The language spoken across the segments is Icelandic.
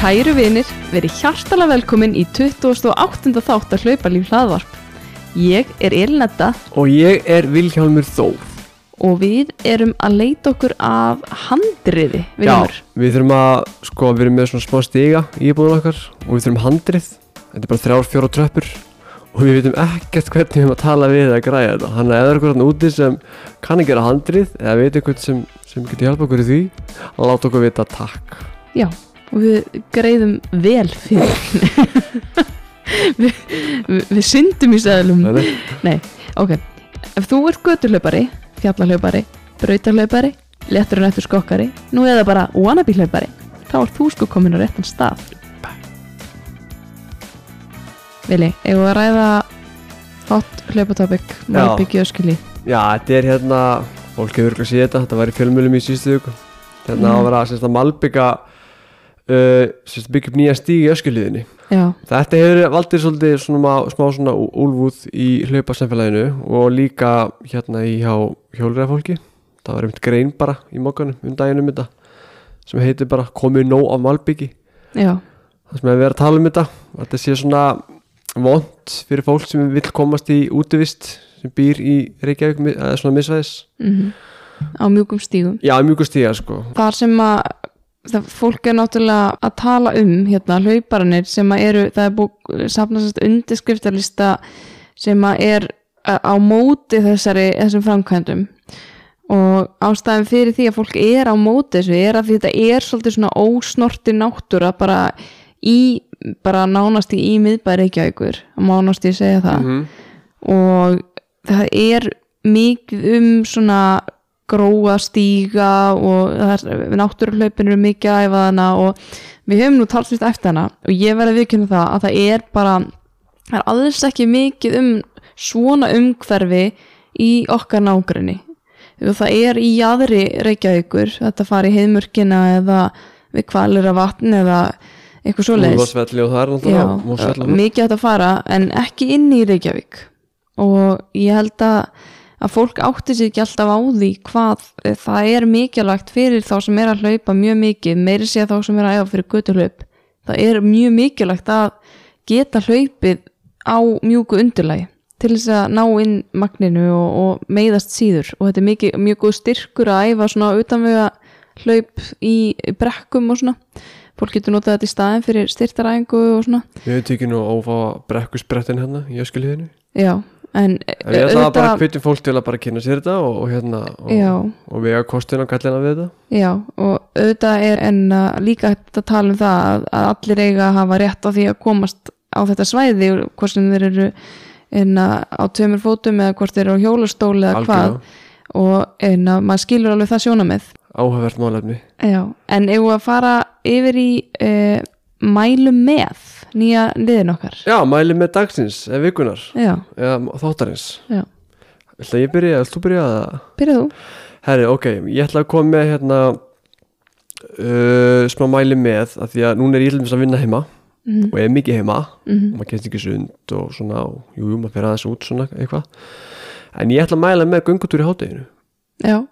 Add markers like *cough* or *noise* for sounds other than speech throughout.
Kæru vinir, verið hjartalega velkomin í 28. þátt að hlaupa líf hlaðvarp. Ég er Elinetta Og ég er Vilhjálmur Þór og við erum að leita okkur af handriði, vinnur. við þurfum að, sko, við erum með svona smá stiga í íbúðun okkar og við þurfum handrið Þetta er bara þrjár, fjóra tröppur og við veitum ekkert hvernig við erum að tala við að græja þetta Þannig að ef það er eitthvað þarna úti sem kann að gera handrið eða veit eitthvað sem, sem getur hjálpa okkur í því láta okkur vita takk Já, og við greiðum vel fyrir. *laughs* við, við, við syndum í seðlum. Nei. Ok, ef þú ert göturhlaupari, fjallahlaupari, brautarhlaupari, léttur en eftir skokkari, nú eða bara wannabe hlaupari, þá ert þú sko komin á réttan stað. Vili, eigum við að ræða hot hlaupatópik, malbyggi og skilji. Já, þetta er hérna, fólk hefur örgulega séð þetta, þetta var í fjölmjölum í síðustu viku Hérna á að vera að malbygga uh, byggja upp nýja stíg í öskuliðinni Þetta hefur valdið svolítið svona má- smá svona ú- úlfúð í hlaupasamfélaginu og líka hérna í hjá hjólræðafólki það var einmitt grein bara í mokkanum um daginn um þetta sem heitir bara komið nóg af malbyggi það sem hefur verið að tala um þetta þetta sé svona vond fyrir fólk sem vil komast í útivist sem býr í Reykjavík eða svona misvæðis. Mhm, á mjúkum stígum. Já, mjög stíga sko. Þar sem að það, fólk er náttúrulega að tala um hérna hlauparanir sem að eru, það er búið safnast undirskriftarlista sem að er a- á móti þessari, þessum framkvæmdum og ástæðan fyrir því að fólk er á móti þessu er að þetta er svolítið svona ósnorti náttúra bara í, bara nánast í miðbæri Reykjavíkur, að mánast ég segja það -hmm. og það er mikið um svona gróa stíga og náttúruhlaupin eru mikið að æfa hana og við höfum nú talsvist eftir hana og ég verði að viðkynna það að það er bara það er alls ekki mikið um svona umhverfi í okkar nágrinni og það er í jaðri Reykjavíkur þetta fari í heiðmörkina eða við kvalir af vatn eða eitthvað er Múlvarsvelli og- mikið að fara en ekki inn í Reykjavík. Og ég held að að fólk átti sér ekki alltaf á því hvað eh, það er mikilvægt fyrir þá sem er að hlaupa mjög mikið meiri sé þá sem er að æfa fyrir götuhlaup. Það er mjög mikilvægt að geta hlaupið á mjúku undirlægi til þess að ná inn magninu og, og meiðast síður. Og þetta er mikið, mjög góð styrkur að æfa svona utanvega hlaup í brekkum og svona. Fólk getur notað þetta í staðin fyrir styrtaræðingu og svona. Við höfum tekið nú ófá brekkusprettin hérna í öskuliðinu já, en En ég ætla að bara hvetjum fólk til að bara kynna sér þetta og, og hérna og, og vega kostina og gallina við þetta. Já, og auðvitað er en uh, líka að tala um það að, að allir eiga að hafa rétt á því að komast á þetta svæði og hvort sem þeir eru en á tveimur fótum eða hvort þeir eru á hjólastóli eða hvað. Og en að maður skilur alveg það sjónamið Áhæfvert málefni. Já, en ef við að fara yfir í uh, mælu með nýja liðin okkar. Já, mæli með dagsins eða vikunar já, eða þáttarins. Já, Ætla ég byrja, ætla þú byrja að byrjað þú. Herri, ok, ég ætla að koma með hérna uh, smá mæli með að því að núna er ég dæmis að vinna heima mm og er mikið heima. -hmm. og maður kemst ekki sund og svona og jú, jú, maður fyrir aðeins út svona eitthvað. En ég ætla að mæla með göngutúr í hátteginu já.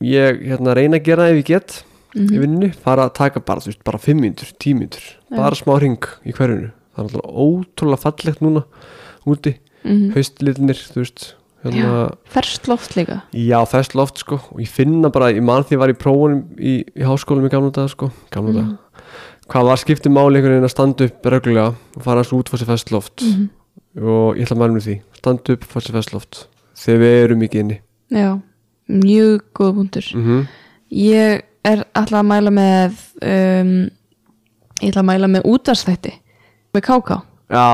Ég hérna reyna að gera það ef ég get í mm vinnunni, fara að taka bara, þú veist, bara 5 mínútur, 10 mínútur, bara smá ring í hverjunu, það er alltaf ótrúlega fallegt núna úti, -hmm. haustlitinir, þú veist hérna, ferst loft líka. Já, þess loft sko, og ég finna bara, ég man því ég var í prófunum í, í háskólum í gamla dag sko, gamla dag, Mhm. hvað var skiptið máli einhvern veginn að standa upp reglulega og fara hans út fór sér fest loft? Mm og ég ætla að mæla með því, standa upp fór sér fest loft, þegar við erum ekki inni Já, mjög góð punktur. Mm -hmm. Ég er alltaf að mæla með um, ég ætla að mæla með útvarstætti með káká já,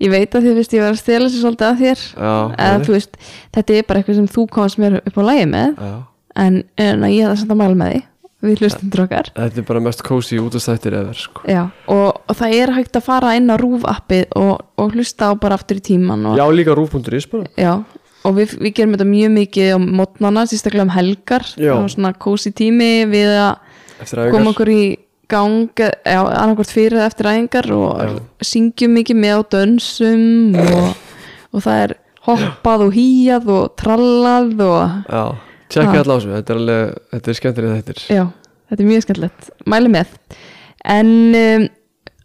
Ég veit að þið veist ég var að stela sér svolítið að þér. Já, eða veist, þetta er bara eitthvað sem þú komast mér upp á lægi með. Já. En, en ég ætla samt að mæla með því við hlustundur okkar. Þetta er bara mest cozy út af stættir eða sko. Já, og, og það er hægt að fara inn á rúf appið og, og hlusta á bara aftur í tíman og, Já, líka rúf.is bara. Já, og við, við gerum þetta mjög mikið á mótnana, sérstaklega um helgar Já. og svona kósi tími við að koma okkur í gang já, annarkvort fyrir eftir æfingar og Já. syngjum mikið með á dönsum og, og það er hoppað og hýjað og trallað og tjekka Já. alltaf á þessu Þetta er alveg, þetta er skemmtilega þettir já, þetta er mjög skemmtilegt mæli með en um,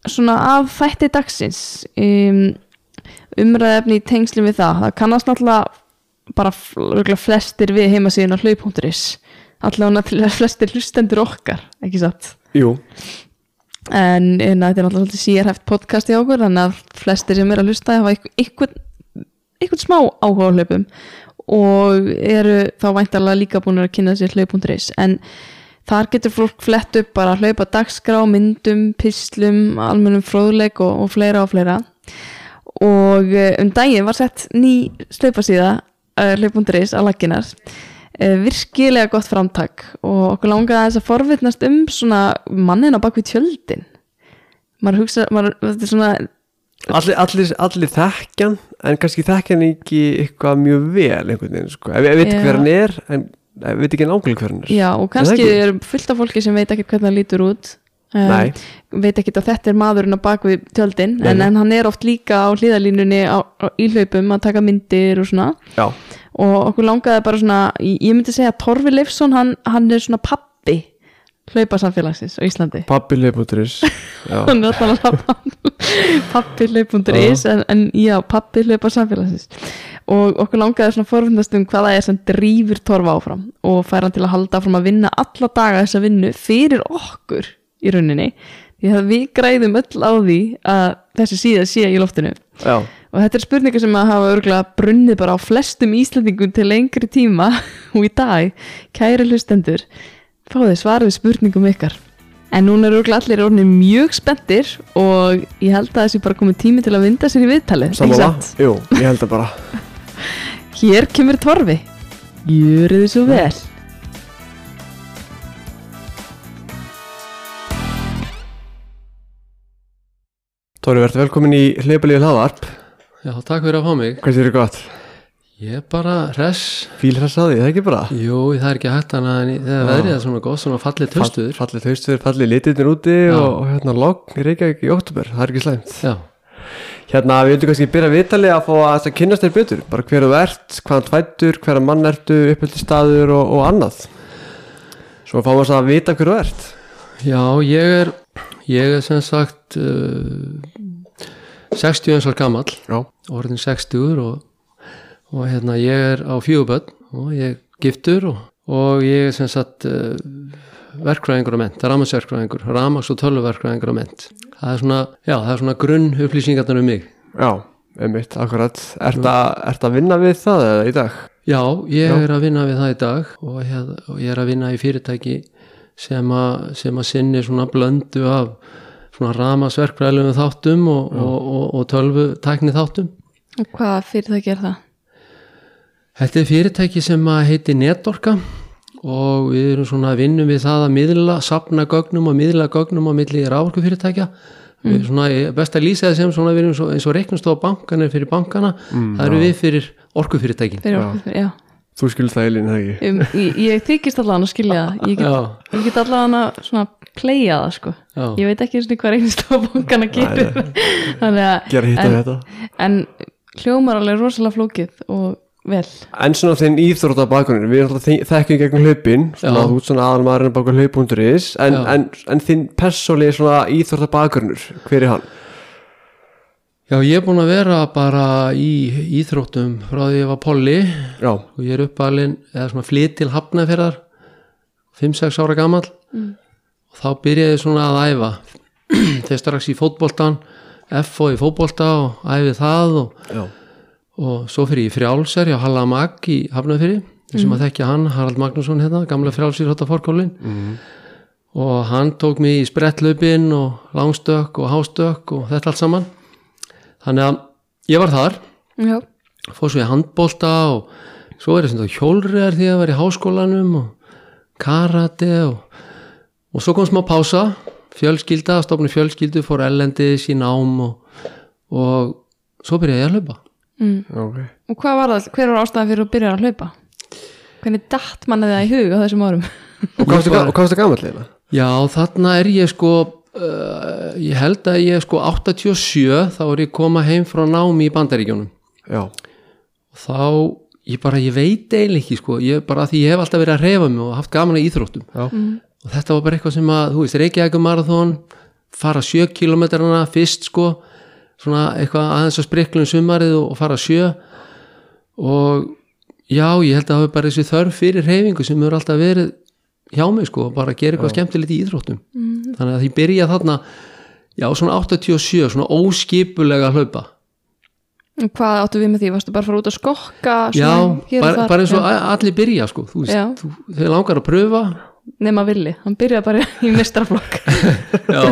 svona af þætti dagsins um, umræðefni í tengslum við það það kannast náttúrulega bara flestir við heimasíðun á hlaup.is allavega til flestir hlustendur okkar ekki satt? Jú, en en þetta er náttúrulega svolítið sérhæft podcast í okkur þannig að flestir sem er að hlusta hafa einhvern, einhvern, smá áhuga á hlaupum og eru þá væntalega líka búin að kynna sér hlaup.is en þar getur fólk flett upp bara hlaupa dagskrá, myndum, pislum almennum fróðleik og, og fleira og fleira. Og eh, um daginn var sett ný hlaupasíða hlaup.is að laginar uh, virkilega gott framtak og okkur langaði aðeins að forvitnast um svona mannin á bakvið tjöldin. Maður hugsa, maður, þetta er svona allir, allir, allir þekkjan en kannski þekkjan ekki eitthvað mjög vel einhvern veginn sko. Ef ég veit hver hann er en ég veit ekki nákvæmlega hver hann er. Já og kannski er fullt af fólki sem veit ekki hvernig hann lítur út um, veit ekki að þetta er maðurinn á bakvið tjöldin en, en hann er oft líka á hlýðalínunni á, á, í hlaupum að taka myndir og svona. Já, og okkur langaði bara svona ég myndi segja að Torfi Leifsson hann, hann er svona pappi hlaupasamfélagsins á Íslandi. Pappi *laughs* alltaf pappi hlaup.is en, en já, pappi hlaupasamfélagsins. Og okkur langaði svona forfundast um hvað það er sem drífur Torfa áfram og fær hann til að halda áfram að vinna alla daga þessa vinnu fyrir okkur í rauninni. Því að við græðum öll á því að þessi síða sé í loftinu. Já, og þetta er spurningar sem að hafa örgulega brunnið bara á flestum Íslandingum til lengri tíma og í dag, kæri hlustendur fáðu svarið spurningum ykkar. En núna eru örgulega allir orðinir mjög spenntir og ég held að þessi bara komið tími til að vinda sér í viðtalið satt? Jú, ég held að bara. Hér kemur Torfi. Þið svo vel Tóri, verður velkomin í hleypalíðu hlaðvarp Já, takk fyrir að fá mig. Hvað sér gott? Ég er bara hress. Fílhress að því, það er ekki bara Jú, það er ekki hægt annað en í- þegar veðrið er svona gott, svona fallið töstuður. Fallið haustur, fallið litirnir úti Já. og, hérna logg í Reykjavík í oktober, það er ekki slæmt Já, Hérna, við vildum kannski byrja viðtalið að fá að þetta kynnast þér betur bara hver þú ert, hvaðan tvættur, hverja mann ertu uppöldi staður og, og annað Svo fáum við að vita hver þú ert já, ég er, ég er sem sagt uh, 60 eins og gamall, Já, orðin 60 og, og hérna ég er á fjöguböld og ég er giftur og, og ég er sem sagt uh, verkfræðingur á ment, ramagsverkfræðingur, ramags og tölvuverkfræðingur á ment. Það er svona, já, það er svona grunn upplýsingarnar um mig. já, einmitt, akkurat Ert að, ert að vinna við það eða í dag? Já, ég Já. er að vinna við það í dag og, hér, og ég er að vinna í fyrirtæki sem að, sem að sinni svona blöndu af svona ramasverkfræðilegum þáttum og, og, og, og tölvu tækni þáttum. og hvað fyrir það ger það? Þetta er fyrirtæki sem að heiti Netorka og við erum svona að vinnum við það að miðla, sapna gögnum og miðla gögnum á milli rávorku fyrirtækja. Við erum svona, best að lýsa það sem svona við erum svo, eins og reiknastofa bankanir fyrir bankana, það eru við fyrir orkufyrirtækin. fyrir Já. okkur, já Þú skilur það Elín, það ekki? um, ég, ég þykist allan að skilja það ég get, ég get allan að svona playa það sko já. ég veit ekki eins og hvað reynstofabókana gerir þannig að Gera hitt en, af þetta en hljómar alveg rosalega flókið og vel En svona þinn íþrótta bakgrunir, við erum alltaf þe- þekkjum gegnum hlaupin, svona þú ert svona aðalmaðurinn baka hlaup.is, en, Já. en, en þinn persóli svona íþrótta bakgrunur, hver er hann? Já, ég er búin að vera bara í íþróttum frá því ég var polli. Já, og ég er uppalinn eða svona flytt til hafnaferðar 5-6 ára gamall. Og þá byrjaði ég svona að æfa. *clears throat* Þegar strax í fótboltan F og í fótbolta og æfið það og, já, og svo fyrir ég í frjálsar hjá Halla Mag í hafnafyrir þessum að þekkja hann, Harald Magnússon hérna, gamla frjálsir hótta fórkólin og hann tók mig í sprettlaupin og langstökk og hástökk og þetta allt saman þannig að ég var þar já, fór svo í handbólta og svo er ég svona hjólriðar því að vera í háskólanum og karate og, og svo kom smá pása. Fjölskylda, stofnum fjölskyldu fór ellendis í nám og, og svo byrjaði ég að hlaupa. Mm. ok. Og hvað var það, hver var ástæðan fyrir að byrja að hlaupa? Hvernig datt manni það í hug á þessum árum? Og hvað varstu gamall eiginlega? já, þarna er ég sko uh, ég held að ég sko 87 þá er ég koma heim frá námi í bandaríkjónum Já, og þá, ég bara, ég veit eiginlega ekki sko, ég bara því ég hef alltaf verið að reyfa mig og haft gaman að íþróttum. Já, og þetta var bara eitthvað sem að, þú veist, Reykjavík marathon fara sjö kilometrana fyrst sko svona eitthvað aðeins að spriklum sumarið og, og fara sjö. Og já, ég held að það hafi bara þessi þörf fyrir reyfingu sem hefur alltaf verið hjá mig sko, bara að gera eitthvað skemmtilegt í íþróttum mm. þannig að því byrja þarna já, svona 87, svona óskipulega hlaupa Hvað áttu við með því? Varstu bara að fara út að skokka? já, svona og bara, bara eins og Já. allir byrja sko, þú Já. veist, þú, þeir langar að pröfa Nema villi, hann byrjaði bara *laughs* í mistraflokk *laughs* já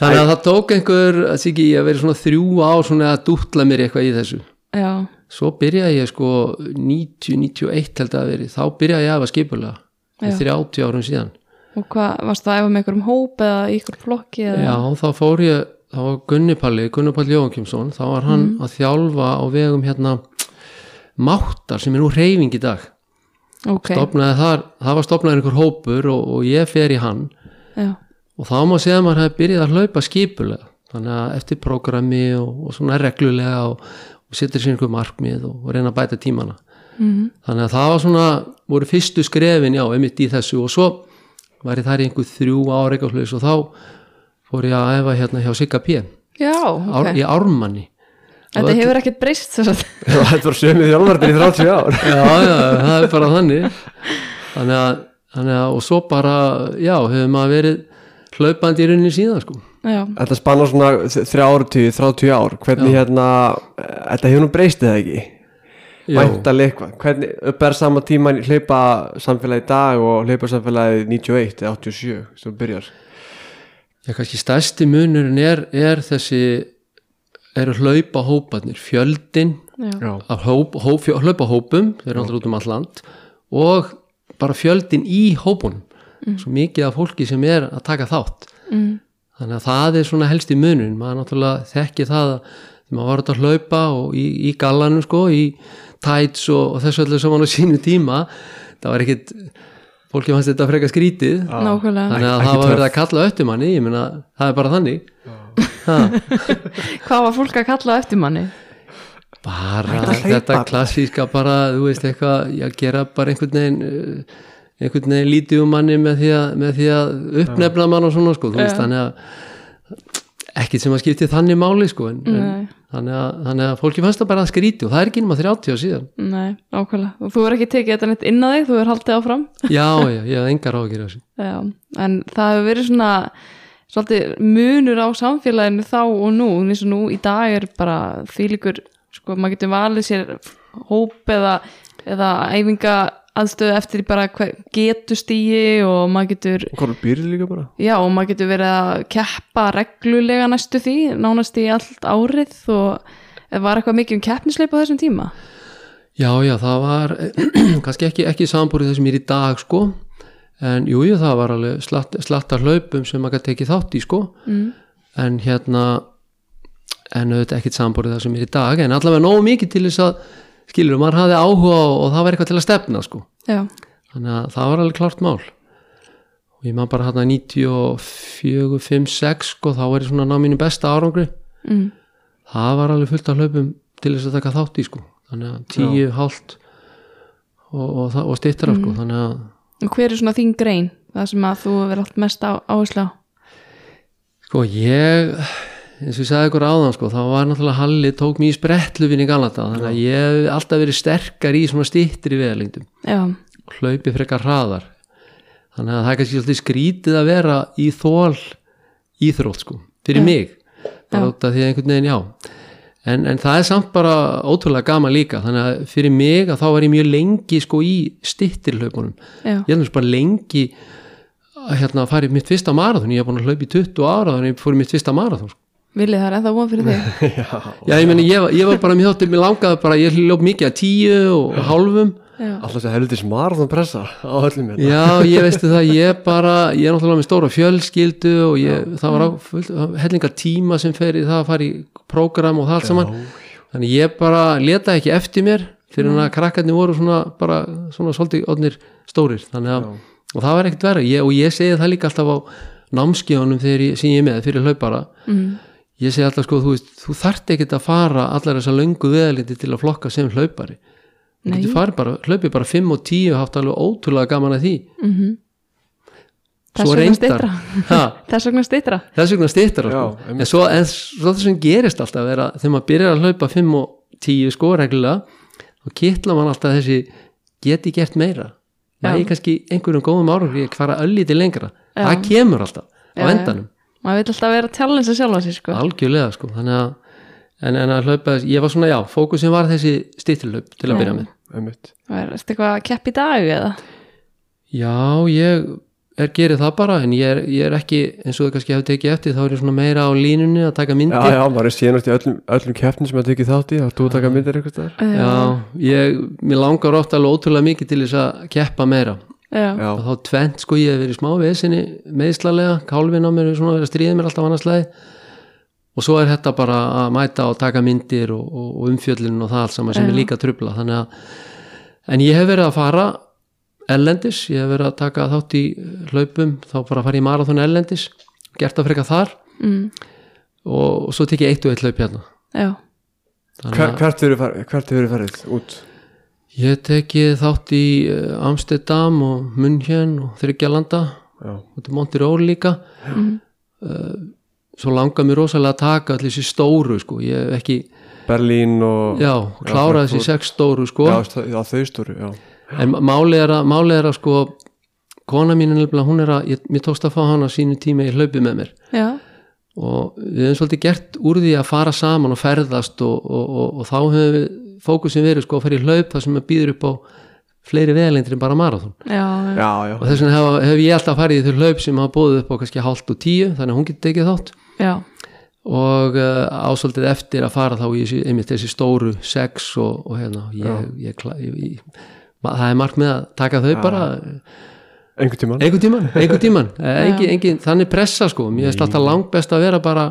þannig að það tók einhver að sé ekki að vera svona þrjú ár svona að dútla mér eitthvað í þessu Já, svo byrjaði ég sko 90-91 held að veri þá byrjaði ég að hafa skipulega Já. Fyrir 30 árum síðan. Og hvað, varstu það að efa með einhverjum hóp eða ykkur flokki eða? já þá fór ég, þá var Gunni Palli Gunni Palli Jóhankjumsson, þá var hann að þjálfa á vegum hérna máttar sem er nú reyfing í dag. Ok, stopnaði þar, það var stopnaði einhver hópur og, og ég fer í hann. Já, og þá má að maður hefði byrjað að hlaupa skipulega. Þannig að eftir prógrami og, og svona reglulega og, og setur sér einhver markmið og, og reyna að bæta tímana. Mm þannig að það var svona, voru fyrstu skrefin já, einmitt í þessu. Og svo var ég þar í einhver þrjú ára eitthvað hlutis og þá fór ég að efa hérna hjá Sigga P. Já, Ár, ok. í Ármanni. Þetta hefur ekkert breyst þess að *laughs* Þetta var sömið þjálfarnir í 30 ár. *laughs* Já, já, það er bara þannig. Þannig að, þannig að og svo bara, já, hefur maður verið hlaupandi í rauninni síðan sko. Já, Þetta spannar svona þrjá áratugir, 30 ár. Hvernig hérna, eh, þetta hefur nú breyst eða ekki Já. Væntalega eitthvað. Hvernig upp er sama tíman í hlaupa samfélagi í dag og hlaupa samfélagi 91 eða 87 sem byrjar. Já, kannski stærsti munurinn er, er þessi eru hlaupa hóparnir, fjöldin af hóp, hóp, hlaupa hópum, þeir eru alltaf út um all land og bara fjöldin í hópunum, svo mikið af fólki sem er að taka þátt. Mm, þannig að það er svona helst í munun maður náttúrulega þekki það að maður var að hlaupa og í, í gallanum sko, í tights og, og þessu öllu saman á sínu tíma það var ekkit fólki fannst þetta frekar skrítið. Nákvæmlega. Þannig að það var verið að kalla öttum manni ég meina, það er bara þannig. Ha, *laughs* Hvað var fólk að kalla eftir manni? bara þetta klassíska bara, þú veist eitthvað ég gera bara einhvern veginn uh, einhvern veginn lítið um manni með því að, með því að uppnefna mann og svona sko, þú veist, þannig að ekkit sem að skipti þannig máli sko, en, en þannig, að, þannig að fólki fannst það bara að skríti og það er ekki nema 30 á síðan. Nei, nákvæmlega. Og þú er ekki tekið þetta neitt inn á þig, þú er haldið áfram. *laughs* Já, já, ég hef engar ágjur á þessu. Já, en það hefur verið svona svolítið munur á samfélaginu þá og nú, eins og nú í dag er bara þvílíkur, sko, maður getur valið sér hóp eða, eða æfinga aðstöðu eftir bara getustíi og maður getur hvað er byrjið líka bara? Já, og maður getur verið að keppa reglulega næstu því, nánast í allt árið og var eitthvað mikið um keppnisleip á þessum tíma? Já, já, það var *clears throat* kannski ekki, ekki sambúrið þessum er í dag sko, en jú, jú, það var alveg slatt, slattar hlaupum sem maður gæti tekið þátt í sko, mm. en hérna en auðvitað ekkit sambúrið það sem er í dag, en allavega nógu mikið til þess að skilur, maður hafði áhuga og, og það var eitthvað til að stefna sko, Já, þannig að það var alveg klart mál. Og ég maður bara hérna 94, 5, 6 sko, þá er ég svona ná mínu besta árangri. Mm. það var alveg fullt af hlaupum til þess að taka þátt í sko. Þannig að tíu, hálft og, og, það- og stittra sko. Þannig að hver er svona þín grein, það sem að þú verður allt mest á, áherslu á? Sko ég eins og ég sagði ykkur áðan sko þá var náttúrulega Halli tók mér í sprettlufin í galata þannig að ég hef alltaf verið sterkar í svona stittri veðalengdum Já, hlaupi frekar hraðar. Þannig að það er kannski svolítið skrítið að vera í þól íþrótt sko, fyrir Já. mig bara út af því að einhvern veginn já. En, en það er samt bara ótrúlega gaman líka þannig að fyrir mig að þá var ég mjög lengi sko í stittir hlaupunum. Já, ég er bara lengi að hérna fara í mitt fyrsta marathon. Ég er búin að hlaupa í 20 ára þannig að ég fór í mitt fyrsta marathon sko. Villi það er ennþá von fyrir þig *laughs* já. Ég meni ég, var- ég var bara mjög þáttir mér langaði bara ég hljóp mikið að tíu og hálfum. Já, Alltaf þessi helvitis marathon pressa á öllum hérna. Já, ég *laughs* veistu það, ég bara ég er náttúrulega með stóra fjölskyldu og ég, það var á, fullt- hellinga tíma sem fer í það að fara í prógram og það allt saman, þannig ég bara leta ekki eftir mér fyrir hann að krakkarnir voru svona bara svona svolítið odnir stórir, þannig að og það var ekkert verið, ég, og ég segi það líka alltaf á ég, sem ég er með fyrir hlaupara, mm. Ég segi alltaf sko, þú veist, þú þarft ekkert að fara allar þessar löngu veðalindi til að flokka sem hlaupari þú Nei. getur farið bara, hlaupið bara 5 og 10 og haft alveg ótrúlega gaman að því Mm Þess svo vegna reyndar *laughs* Þess vegna styttra þess vegna stýttar Já, sko. en svo, en svo það sem gerist alltaf er að þegar maður byrjar að hlaupa 5 og 10 sko reglulega þá kittla mann alltaf þessi geti gert meira Já. næ kannski einhverjum góðum árum ég fara öllítið lengra Já. það kemur alltaf á Já, já. endanum maður vil alltaf vera að challenge sjálfa sig sko. algjörlega sko. Þannig að en, en að hlaupa, ég var svona já fókusin var þessi stýttilhlaup til að Já. byrja með. Er þetta eitthvað að keppa í dag eða? Já, ég er gerið það bara en ég er, ég er ekki, eins og það kannski hefur tekið eftir þá er ég svona meira á línunni að taka myndir. Já, já, maður er síðan í öllum, öllum keppnum sem að tekið þátt í, þá þú að taka myndir eitthvað þar Já, ég, mér langar ofta alveg ótrúlega mikið til þess að keppa meira og þá tvent sko ég hef verið smá vesinni meðslalega, kálfin á mér er svona að stríða mér alltaf annarslega og svo er þetta bara að mæta og taka myndir og, og, og umfjöllin og það allt saman sem Já. er líka trubla þannig að, en ég hef verið að fara ellendis, ég hef verið að taka þátt í hlaupum, þá bara að fara í marathon ellendis, gert það frekar þar. Mm, og, og svo tek ég eitt og eitt hlaup hérna. Já, að hvert hefur hefur farið út? Ég tekið þátt í uh, Amsterdam og München og Þryggjalanda Já, og til Montirol líka. Mm, svo langar mér rosalega að taka allir þessi stóru sko, ég hef ekki Berlín og já, klára þessi sex stóru sko. Já, þau stóru, já. En málið er að, málið er að sko kona mín er nefnilega, hún er að ég, mér tókst að fá hana sínu tíma í hlaupi með mér. Já, og við hefum svolítið gert úr því að fara saman og ferðast og, og, og, og þá hefur við fókusin verið sko að fara í hlaup þar sem maður býður upp á fleiri veðalendir en bara já, já, Já, já, og þess vegna hef, hef ég alltaf farið í þau hlaup sem hafa búið upp á kannski hálft og tíu þannig að hún getur tekið þátt. Já, og uh, ásvöldið eftir að fara þá í einmitt þessi stóru sex og, og hérna ég, ég, ég, það er margt með að taka þau bara einhvern tímann. Einhvern tíman, einhvern tíman *laughs* engin, engin, þannig pressa sko, mér er alltaf langt best að vera bara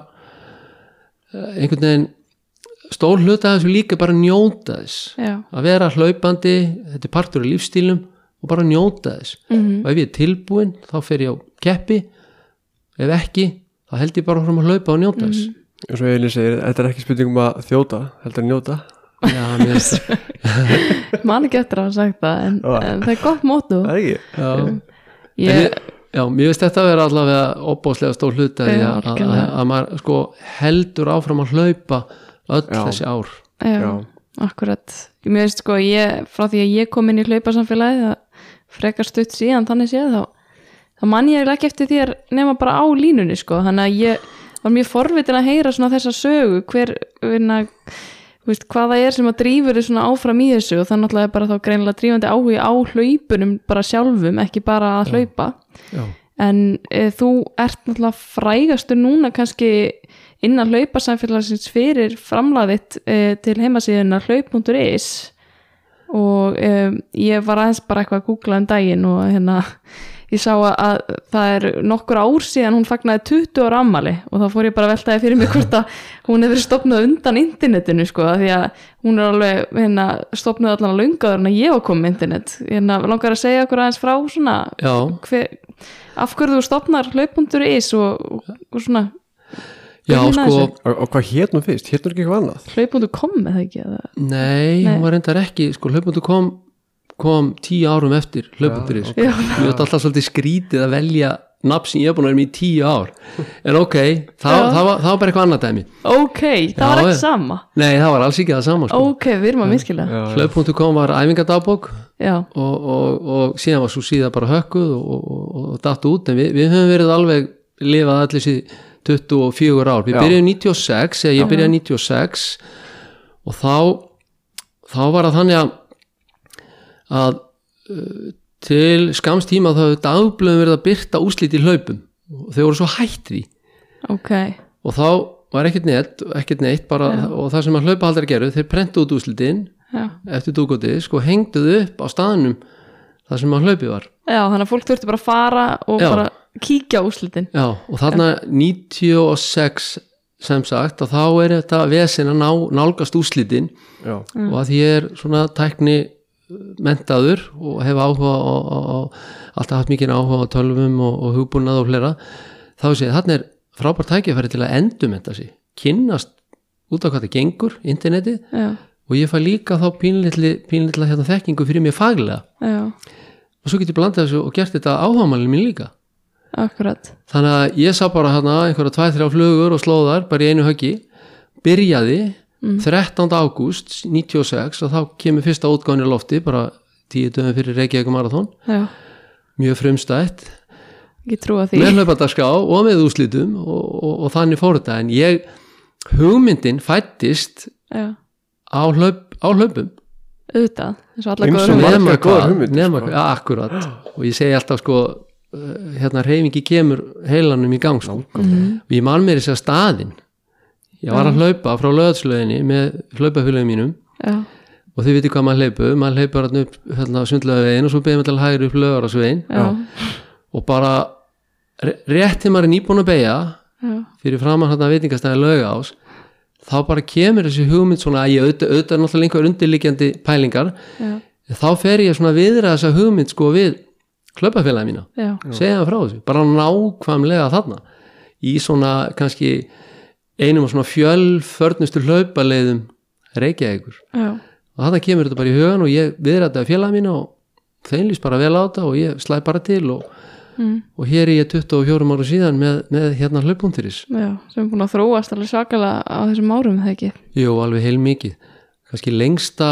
uh, einhvern veginn stór hluta af þessu líka bara njóta þess. Já, að vera hlaupandi, þetta er partur af lífstílum og bara njóta þess. Mhm, og ef ég er tilbúin þá fer ég á keppi. Ef ekki, þá held ég bara fram að hlaupa og njóta þess. Og svo Elin segir, þetta er ekki spurning um að þjóta heldur að njóta. Já, mér finnst *laughs* man ekki eftir að hafa sagt það en, Já. en það er gott mótu Það er ekki? já, En ég, já, mér finnst þetta að vera allavega opbóðslega stór hluta að, að, algjörlega. að maður sko heldur áfram að hlaupa öll Já. þessi ár. Já, Já. akkurat. Mér veist sko, ég, frá því að ég kom inn í hlaupasamfélagi það frekar stutt síðan þannig séð þá, þá man ég ekki eftir þér nema bara á línunni sko, þannig að ég var mjög forvitin að heyra svona þessa sögu hver, hverna þú veist, hvað það er sem að drífur þið svona áfram í þessu. Og það náttúrulega er bara þá greinilega drífandi áhugi á hlaupunum bara sjálfum, ekki bara að hlaupa. Já, en e, þú ert náttúrulega frægastur núna kannski innan hlaupasamfélagsins fyrir framlaðitt e, til heimasíðuna hlaup.is og e, ég var aðeins bara eitthvað að googla um daginn og hérna ég sá að, að það er nokkur ár síðan hún fagnaði 20 ára ammali og þá fór ég bara að veltaði fyrir mig hvort að hún hefur stopnað undan internetinu sko því að hún er alveg hérna, stopnað allan að lungaður en að ég var komið internet. Hérna, langar að segja okkur aðeins frá svona hver, af hverju þú stopnar hlaup.is og, og, og svona já sko? Og, og hvað hétt nú fyrst? Hétt nú ekki eitthvað annað? hlaup.com eða ekki eða? Nei, Nei. hún var reyndar ekki sko hlaupundu kom, kom tíu árum eftir hlaupunduris Já. Mér er alltaf svolítið skrítið að velja nafn sem ég er búin að vera með í tíu ár en ok, það, það, var, það var bara eitthvað annað dæmi ok, það Já, var ekki sama Nei, það var alls ekki það sama sko. ok, við erum að miskila Hlaup.com var æfingadagbók já, og, og, og síðan var svo síða bara hökkuð og, og, og, og datt út en við, við höfum verið alveg lifað allir síð 24 ár, við Já. byrjuðum 96 eða ég byrjaði 96 og þá þá var það þannig að að uh, til skamstíma þá hefur dagblöðum verið að byrta úslit í hlaupum. Og þau voru svo hætt því. Ok. Og þá var ekkert neitt, ekkert neitt bara, og það sem að hlaupahaldar gerðu, þeir prentu út úslitin já. eftir dúkotið, sko hengduðu upp á staðnum það sem að hlaupið var. Já, þannig að fólk þurfti bara að fara og Já. bara kíkja á úslitin Já, og þarna 96 sem sagt og þá er þetta vesen að ná, nálgast úslitin Já, og að því ég er svona tækni mentaður og hef áhuga á alltaf haft mikið áhuga á tölvum og, og hugbúnað og flera þá sé þarna er frábært tækifæri til að endumenta sig, kynnast út á hvað það gengur, internetið. Já, og ég fæ líka þá pínlitli, pínlitla hérna þekkingu fyrir mér faglega. Já, og svo get ég blandað þessu og gert þetta áhagamælinn mín líka. Akkurat. Þannig að ég sá bara hérna einhverja tvæ, þrjá flugur og slóðar bara í einu höggi. Byrjaði 13. ágúst 96 og þá kemur fyrsta útgáðin í lofti bara tíu dögum fyrir Reykjavík Marathon. Já, mjög frumstætt. Með hlaupadagská og með úslitum og, og, og þannig fór þetta. En ég hugmyndin fættist já, á, hlaup, á hlaupum? Auðvitað, eins og alla góður margar nema hvað, sko. akkurat. Og ég segi alltaf sko uh, hérna reyfingi kemur heilanum í gang sko. og ég man mér þess að staðinn. Ég var að hlaupa frá löðslöðinni með hlaupafélagum mínum. Já, og þið viti hvað maður hleypu, maður hleypur hérna upp hérna, sundlega veginn og svo beðum við til hægri upp lögarasveginn já, og bara re- rétt til maður er nýbúin að beigja já, fyrir framan hérna veitingastæði lögás þá bara kemur þessi hugmynd svona að ég auðvitað, er náttúrulega einhver undirliggjandi pælingar. Já, þá fer ég svona viðra þessa hugmynd sko við hlaupafélagi mína. Já, segja það frá þessu, bara nákvæmlega þarna. Í svona kannski einum af svona fjölförnustu hlaupaleiðum Reykjavíkur. Já, og þarna kemur þetta bara í hugan og ég viðra þetta félag mína og þeim líst bara vel á þetta og ég slæ bara til og, mm, og hér er ég 24 ára síðan með, með hérna hlaupuntiris já sem er búin að þróast alveg svakalega á þessum árum það ekki? Jú, alveg heil mikið kannski lengsta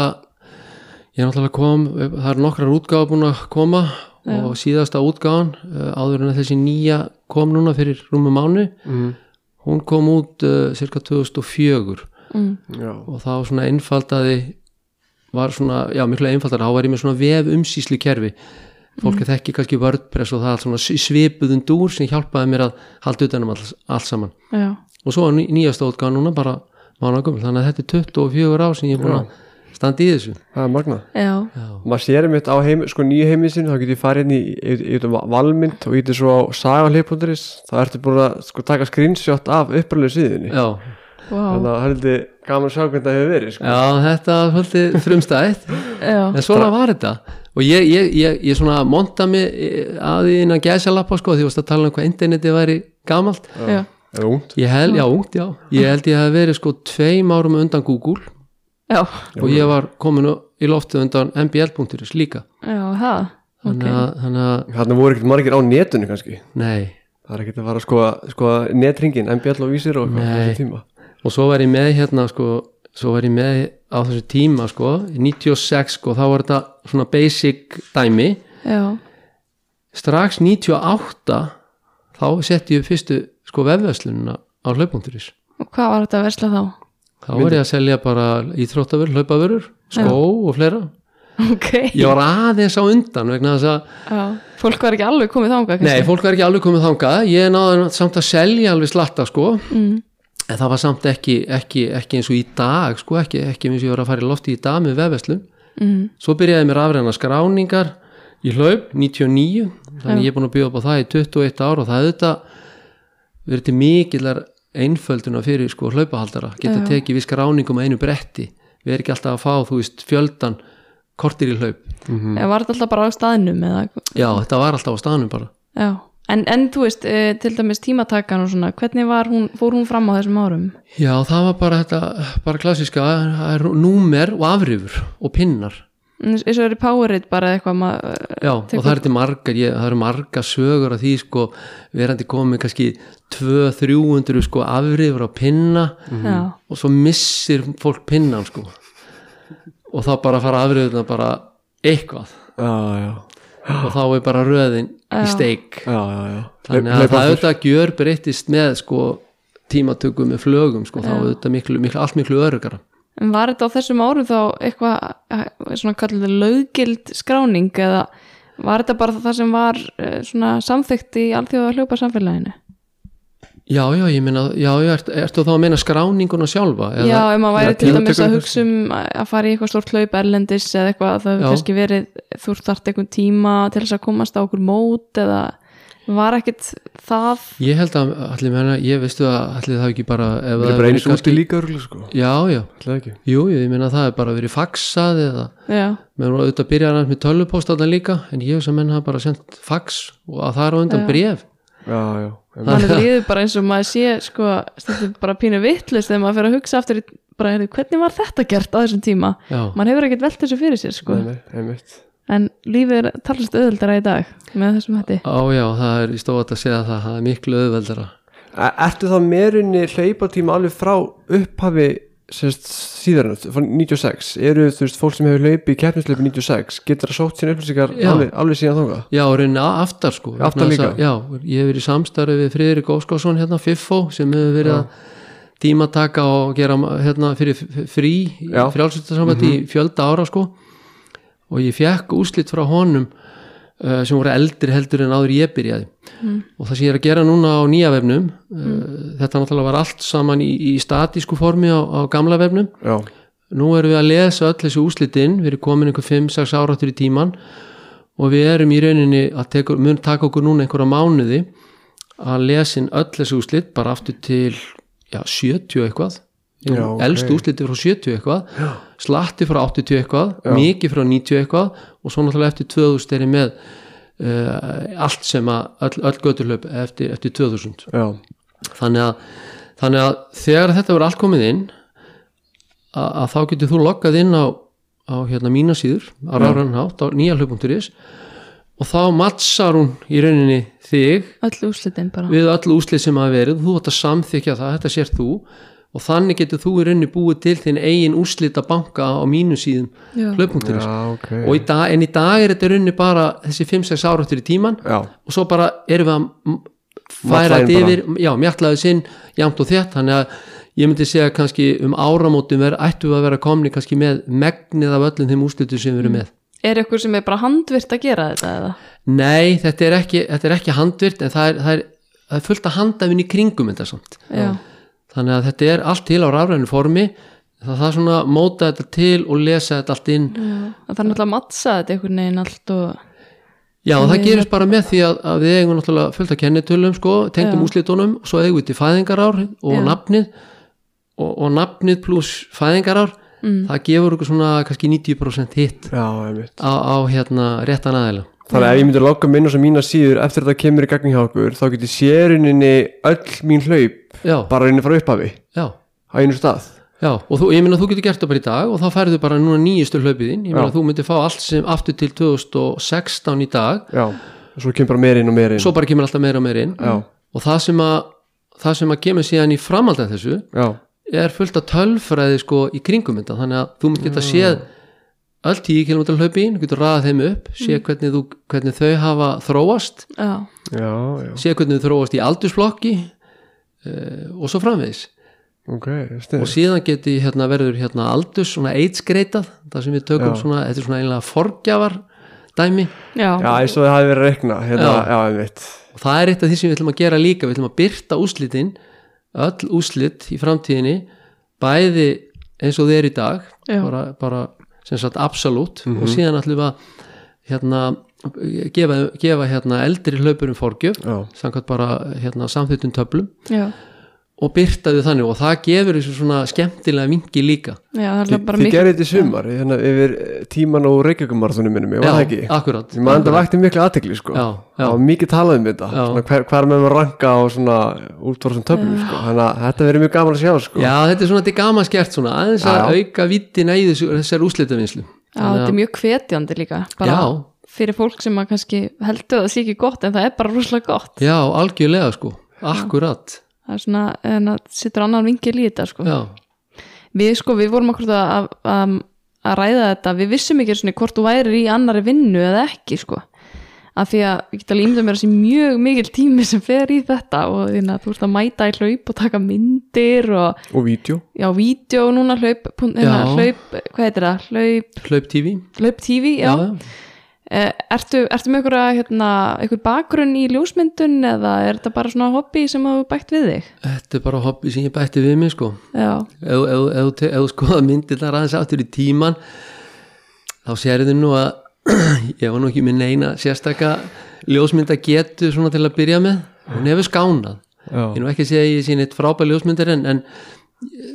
ég er náttúrulega kom, það er nokkrar útgáfa búin að koma og síðasta útgáfan uh, áður en að þessi nýja kom núna fyrir rúmu mánu mm. hún kom út uh, cirka 2004 mm, já, og þá svona einfaldaði var svona, já miklu einfaldar þá var ég með svona vef umsýslu kerfi fólk er þekki kannski Wordpress og það er svona svipuðun dúr sem hjálpaði mér að halda utanum alls, allt saman. Já, og svo er ný, nýjasta útgáðan núna bara mánagum, þannig að þetta er 24 ár sem ég er búin að standa í þessu. Það er já, maður sér einmitt á heim, sko nýju heiminn sin þá getur ég farið inn í, í, í, í valmynd og ítir svo á sagalip.is þá ertu búin að sko taka screenshot af upprænlega síðunni. Já, vá, þannig að heldur gaman að sjá hvernig það hefur verið sko. já þetta svolítið frumstætt. Já, en svona var þetta og ég, ég, ég, ég svona monta mig eh, að því innan gæsalappa sko því varst að tala um hvað interneti væri gamalt. Já, það ungt? Ég held, já, ungt, já. Ég held ég hef verið sko tveim árum undan Google. Já, og ég var komin í loftið undan mbl.is líka. Já, þannig að, þannig að, voru ekkert margir á netunni kannski? Nei. Það er ekkert að fara að skoða, skoða netringin, MBL og vísir og og svo var ég með hérna sko, svo var ég með á þessu tíma sko, í 96 sko, þá var þetta svona basic dæmi. Já, strax 98 þá setti ég fyrstu sko vefverslunina á hlaupunturis og hvað var þetta að versla þá? þá var ég að selja bara íþróttavörur, hlaupavörur skó og fleira. Ok, ég var aðeins á undan vegna þess að já, fólk var ekki alveg komið þangað nei, fólk var ekki alveg komið þangað. Ég náði samt að selja alveg slatta sko. Mm, en það var samt ekki, ekki, ekki eins og í dag sko, ekki, ekki eins og ég var að fara í lofti í dag með vefverslun. Mm, svo byrjaði mér afræðana skráningar í hlaup 99 þannig ég er búin að bjóða upp á það í 21 ár og það er þetta verið til mikillar einfölduna fyrir sko hlaupahaldara. Geta Já. tekið við skráningum á einu bretti. Við erum ekki alltaf að fá þú veist fjöldan kortir í hlaup. Mm. var þetta alltaf bara á staðnum eða, já þetta var alltaf á staðnum bara. Já, en, en þú veist e, til dæmis tímatakan og svona hvernig var hún, fór hún fram á þessum árum? já það var bara þetta bara klassiska það er númer og afrifur og pinnar. Eins eins og er í Powerade bara eitthvað maður, Já, og það er til margar, ég, það eru margar sögur af því sko, verandi komið kannski 200-300 sko afrifur á pinna já, og svo missir fólk pinnan sko. Og þá bara fara afrifurna bara eitthvað. Já, já, og þá er bara röðin í steik. Já, já, já. þannig að það auðvitað gjör breyttist með sko tímatökum með flögum sko, þá auðvitað miklu, miklu, allt miklu örugara en var þetta á þessum árum þá eitthvað eh, svona kallið löggild skráning eða var þetta bara það sem var eh, svona samþykkt í alþjóða hljópa samfélaginu? Já, já, ég meina, já, já, ert, ertu þá að meina skráninguna sjálfa? eða- Já, ef maður væri til dæmis að hugsa um að fara í eitthvað stórt hlaup erlendis eða eitthvað, það hefur kannski verið þú þarft einhvern tíma til þess að komast á okkur mót eða var ekkit það? Ég held að, allir meina, ég veistu að allir það ekki bara það það er bara eins kannski- úti líka örugglega, sko. Já, já, ætlaði ekki. Jú, jú, ég meina það er bara verið faxað eða, já, menn auðvitað byrjar hann með tölvupóstarna líka en ég veist að menn og að það er þannig bara eins og maður sé sko, bara pínu vittlust þegar maður fyrir að hugsa aftur í, bara, heyrðu, hvernig var þetta gert á þessum tíma? Já, maður hefur ekkert velt þessu fyrir sér sko. nei, nei, einmitt. En lífið er talast auðvöldara í dag með þessum hætti. Á já, það er í stóðat að segja það það er miklu auðveldara. E- Ertu þá meirinni hlaupatíma alveg frá upphafi sérst, síðan, frá 96 eru þú veist fólk sem hefur hlaupið í keppnislaupi 96 getur það sótt sín upplýsingar alveg, alveg síðan þóka já, og rauninni a- aftar sko Aftar líka? að- já, ég hef verið í samstarfi við Friðrik Óskásson hérna, Fiffó sem hefur verið Já. að tímataka og gera hérna fyrir frí Já. Mhm. frjálsvöldarsambandi í fjölda ára sko og ég fekk úslit frá honum sem voru eldri heldur en áður ég byrjaði. Og það sem ég er að gera núna á nýja vefnum uh, þetta náttúrulega var allt saman í, í statísku formi á, á gamla vefnum. Já, nú erum við að lesa öll þessi úslitin við erum komin einhver 5-6 áráttur í tíman og við erum í rauninni að tekur, mun taka okkur núna einhverja mánuði að lesin öll þessi úslit bara aftur til já, 70 eitthvað Já, ok. elst úsliti frá 70 eitthvað já. slatti frá 80 eitthvað Já. mikið frá 90 eitthvað og svo náttúrulega eftir 2000 er ég með uh, allt sem að öll, öll göturlöp eftir, eftir 2000 já, þannig að, þannig að þegar þetta verður allt komið inn að, að þá getur þú loggað inn á, á hérna mína síður á ráranhátt á nýjalöp.is og þá mattsar hún í rauninni þig öll úrslitin bara við öll úslið sem hafa verið þú ætti að samþykja það, þetta sér þú og þannig getur þú í rauninni búið til þinn eigin úslita banka á mínu síðum Já. hlaup.is já, ok. Og í dag, en í dag er þetta í rauninni bara þessi 5-6 áráttur í tíman Já, og svo bara erum við að færa þetta yfir, já, mjallaði sinn jæmt og þétt, þannig að ég myndi segja kannski um áramótum ver, ættum við að vera komni kannski með megnið af öllum þeim úrslutu sem við erum með. Er ykkur sem er bara handvirt að gera þetta eða? Nei, þetta er ekki, þetta er ekki handvirt en það er, það er, það er fullt að handafinn í kringum þetta samt. Já. Þannig að þetta er allt til á rafrænu formi það það svona að móta þetta til og lesa þetta allt inn það þarf náttúrulega að mattsa þetta einhvern veginn allt og Já, og það gerist bara með því að, að við eigum náttúrulega fullt að kennitölum sko, tengdum Já. úslitunum og svo eigum við til fæðingarár og Já. nafnið og, og nafnið pluss fæðingarár mm. það gefur okkur svona kannski 90% hitt já, á, á hérna réttan aðeila Þannig að ef ég myndi að logga minn og sem mína síður eftir að þetta kemur í gagning hjá okkur þá getur séruninni öll mín hlaup Já, bara rinni frá upphafi já, á einu stað. Já og þú, ég meina þú getur gert það bara í dag og þá færðu bara núna nýjustu hlaupiðin ég meina Já. þú myndir fá allt sem aftur til 2016 í dag. Já, og svo kemur bara meir inn og meir inn. Svo bara kemur alltaf meira og meira inn. Já, og það sem að það sem að kemur síðan í framhald af þessu já, er fullt af tölfræði sko í kringum þetta. Þannig að þú mynd geta séð öll 10 km hlaupin, getur ræða þeim upp sé hvernig, þú, hvernig þau hafa þróast já, já, já. sé hvernig þau þróast í aldursflokki uh, og svo framvegis. Ok, og síðan geti hérna, verður hérna aldurs svona AIDS-greitað það sem við tökum Já. svona, þetta er svona einlega forgjafar dæmi já, Já, eins og það hafi verið að rekna hérna, Já. já, einmitt. Og það er eitt af því sem við ætlum að gera líka við ætlum að byrta úslitin öll úslit í framtíðinni bæði eins og þeir í dag Já. bara, bara sem sagt absolutt. Og síðan ætlum við að hérna, gefa, gefa hérna eldri hlaupurum forgjöf samkvæmt bara hérna, samþýttum töflum. Já, og byrta þau þannig og það gefur þessu svona skemmtilega vingi líka. Já, það Þi, er bara þið mikil gerði þetta í sumar hérna, yfir eh, tíman og reykjökumarþunum minnum, ég var það ekki? Akkurat. Ég maður þetta vakti miklu aðtekli sko. Já, já. Það var mikið talað um þetta. Svona, hver, hver með maður ranka á svona út frá svona töflum sko. Þannig að þetta verið mjög gaman að sjá sko. Já, þetta er svona til gaman skert svona aðeins að auka vittina í þessu, þessar úslitavinslu já, þetta er mjög hvetjandi líka bara Já. fyrir fólk sem að kannski heldur að það sé ekki gott en það er bara rosalega gott. Já, algjörlega sko, akkurat það er svona, en það sittur annan vingil í þetta sko. Já, við sko, við vorum okkur að, að, að ræða þetta, við vissum ekki svona hvort þú værir í annari vinnu eða ekki sko. Af því að við getum límda mér að sé mjög mikil tími sem fer í þetta og því að þú ert að mæta í hlaup og taka myndir og Og vídeo. Já, vídeo núna hlaup, hérna, Já. hlaup hvað heitir það, hlaup, hlaup TV hlaup TV já, já. Eh, ertu, ertu með einhverja hérna, einhver bakgrunn í ljósmyndun eða er þetta bara svona hobby sem hafa bætt við þig? Þetta er bara hobby sem ég bætti við mig sko. Já, ef þú skoða myndir þar aðeins áttur í tíman þá sérðu nú að *clears throat* ég var nú ekki með neina sérstaka ljósmynda getu svona til að byrja með. Hún hefur skánað. Já, ég er nú ekki að segja að ég sé neitt frábæð ljósmyndir en, en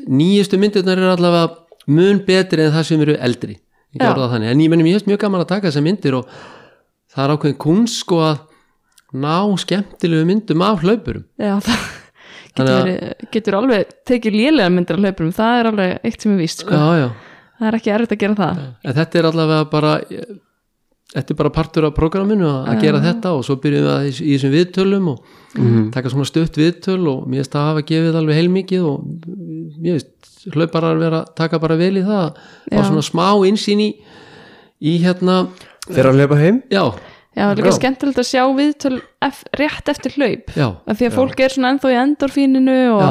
nýjustu myndirnar eru allavega mun betri en það sem eru eldri ég það þannig, en ég menn mér hefst mjög gaman að taka þessar myndir og það er ákveðin kunst sko að ná skemmtilegu myndum af hlaupurum. Já *laughs* það getur, verið, getur alveg tekið lélega myndir af hlaupunum, það er alveg eitt sem er víst sko. já, já, það er ekki erfitt að gera það. En þetta er allavega bara þetta er bara partur af prógraminu að, að gera þetta og svo byrjum við að í, í þessum viðtölum og taka svona stutt viðtöl og mér finnst það hafa gefið alveg heilmikið og mér finnst hlauparar vera taka bara vel í það Já. og svona smá insýn í, í hérna Þeir að hlaupa heim? Já, Já, líka Já. skemmtilegt að sjá viðtöl ef, rétt eftir hlaup. Já, af því að fólk er svona ennþá í endorfíninu og, já,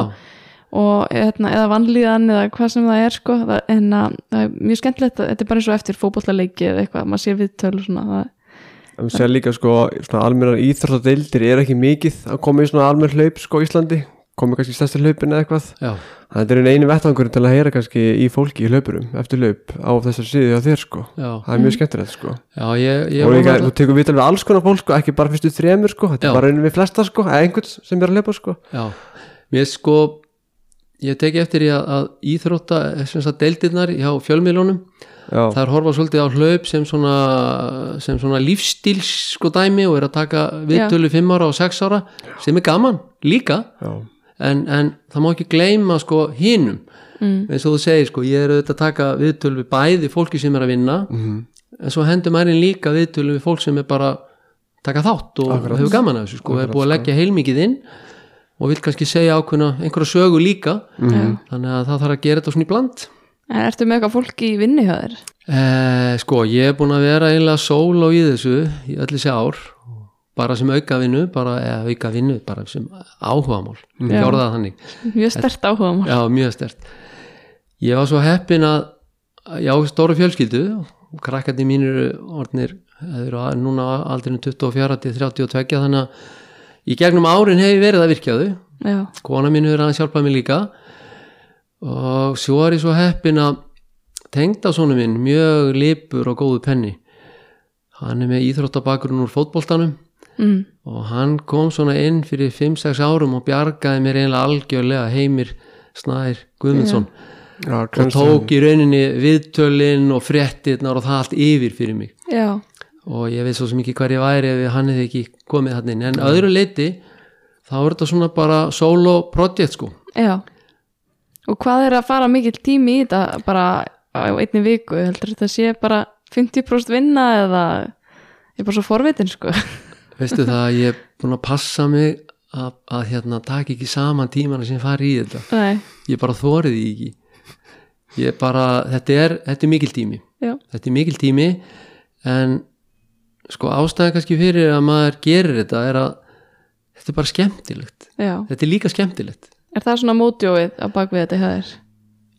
og hérna, eða vanlíðan eða hvað sem það er sko. Það, en að, það er mjög skemmtilegt að þetta er bara eins og eftir fótbollaleiki eða eitthvað, maður sér viðtöl og svona, það, Það sér líka sko, svona almennar íþróttadeildir er ekki mikið að koma í svona almenn hlaup sko Íslandi. Komið kannski í stærsti hlaupin eða eitthvað. Já, Þetta er einu vettvangur til að heyra kannski í fólki í hlaupurum eftir hlaup á þessar síðu á þér sko. Já, Það er mjög skemmtilegt sko. Já ég, ég og líka, þú tekur vital við alls konar fólk sko, ekki bara fyrstu þremur sko, þetta Já. er bara einu við flesta sko, eða einhvern sem er að hlaupa sko. Já, mér sko ég teki eftir í að, að íþrótta sem sagt deildirnar hjá fjölmiðlunum Já, er horfa svolítið á hlaup sem svona, sem svona lífstíls sko dæmi og er að taka viðtölu 5 ára og 6 ára sem er gaman líka. Já, en, en það má ekki gleyma sko hinum. Mm, eins og þú segir sko ég er auðvitað að taka viðtölu við bæði fólki sem er að vinna mhm, en svo hendur mærin líka viðtölu við fólk sem er bara að taka þátt og Akkurat. hefur gaman af þessu sko, Akkurat, hefur búið að sko. leggja heilmikið inn og vil kannski segja ákveðna einhverja sögu líka. Mhm. þannig að það þarf að gera þetta svona í bland. En ertu með eitthvað fólk í þér? eh, sko ég er búin að vera einlega sóló í þessu í öll þessi ár. Bara sem auka vinnu bara, eða auka vinnu, bara sem áhugamál. Já. gjörða það þannig. Mjög stert áhuga mál Já, mjög stert Ég var svo heppin að að ég á stóru fjölskyldu. Og krakkandi mínir eru orðnir þeir eru núna á aldrinu 24 til 32 þannig að í gegnum árin hef ég verið að virkja þau. Já, kona mín hefur aðeins hjálpað mér líka. Og svo er ég svo heppin að tengda svona minn mjög lipur og góðu penni. Hann er með íþróttabakurinn úr fótboltanum. Mm, og hann kom svona inn fyrir 5-6 árum og bjargaði mér einlega algjörlega. Heimir Snær Guðmundsson. Já. Og tók í rauninni viðtölin og fréttirnar og það allt yfir fyrir mig. Já, og ég veit svo ekki hver ég væri ef hann hefði ekki komið hann inn. En öðru leiti þá er þetta svona bara solo project sko. Já. Og hvað er að fara mikill tími í þetta bara á einni viku, heldur þetta sé bara 50% vinna eða ég er bara svo forvitin sko? *laughs* Veistu það að ég er búin að passa mig að, að hérna taka ekki saman tímana sem fari í þetta. Nei, ég bara þórið ekki. Ég bara, þetta er, þetta er mikil tími. Já, þetta er mikil tími en sko ástæðan kannski fyrir að maður gerir þetta er að þetta er bara skemmtilegt. Já. Þetta er líka skemmtilegt. Er það svona mótjóið á bakvið þetta hjá þér?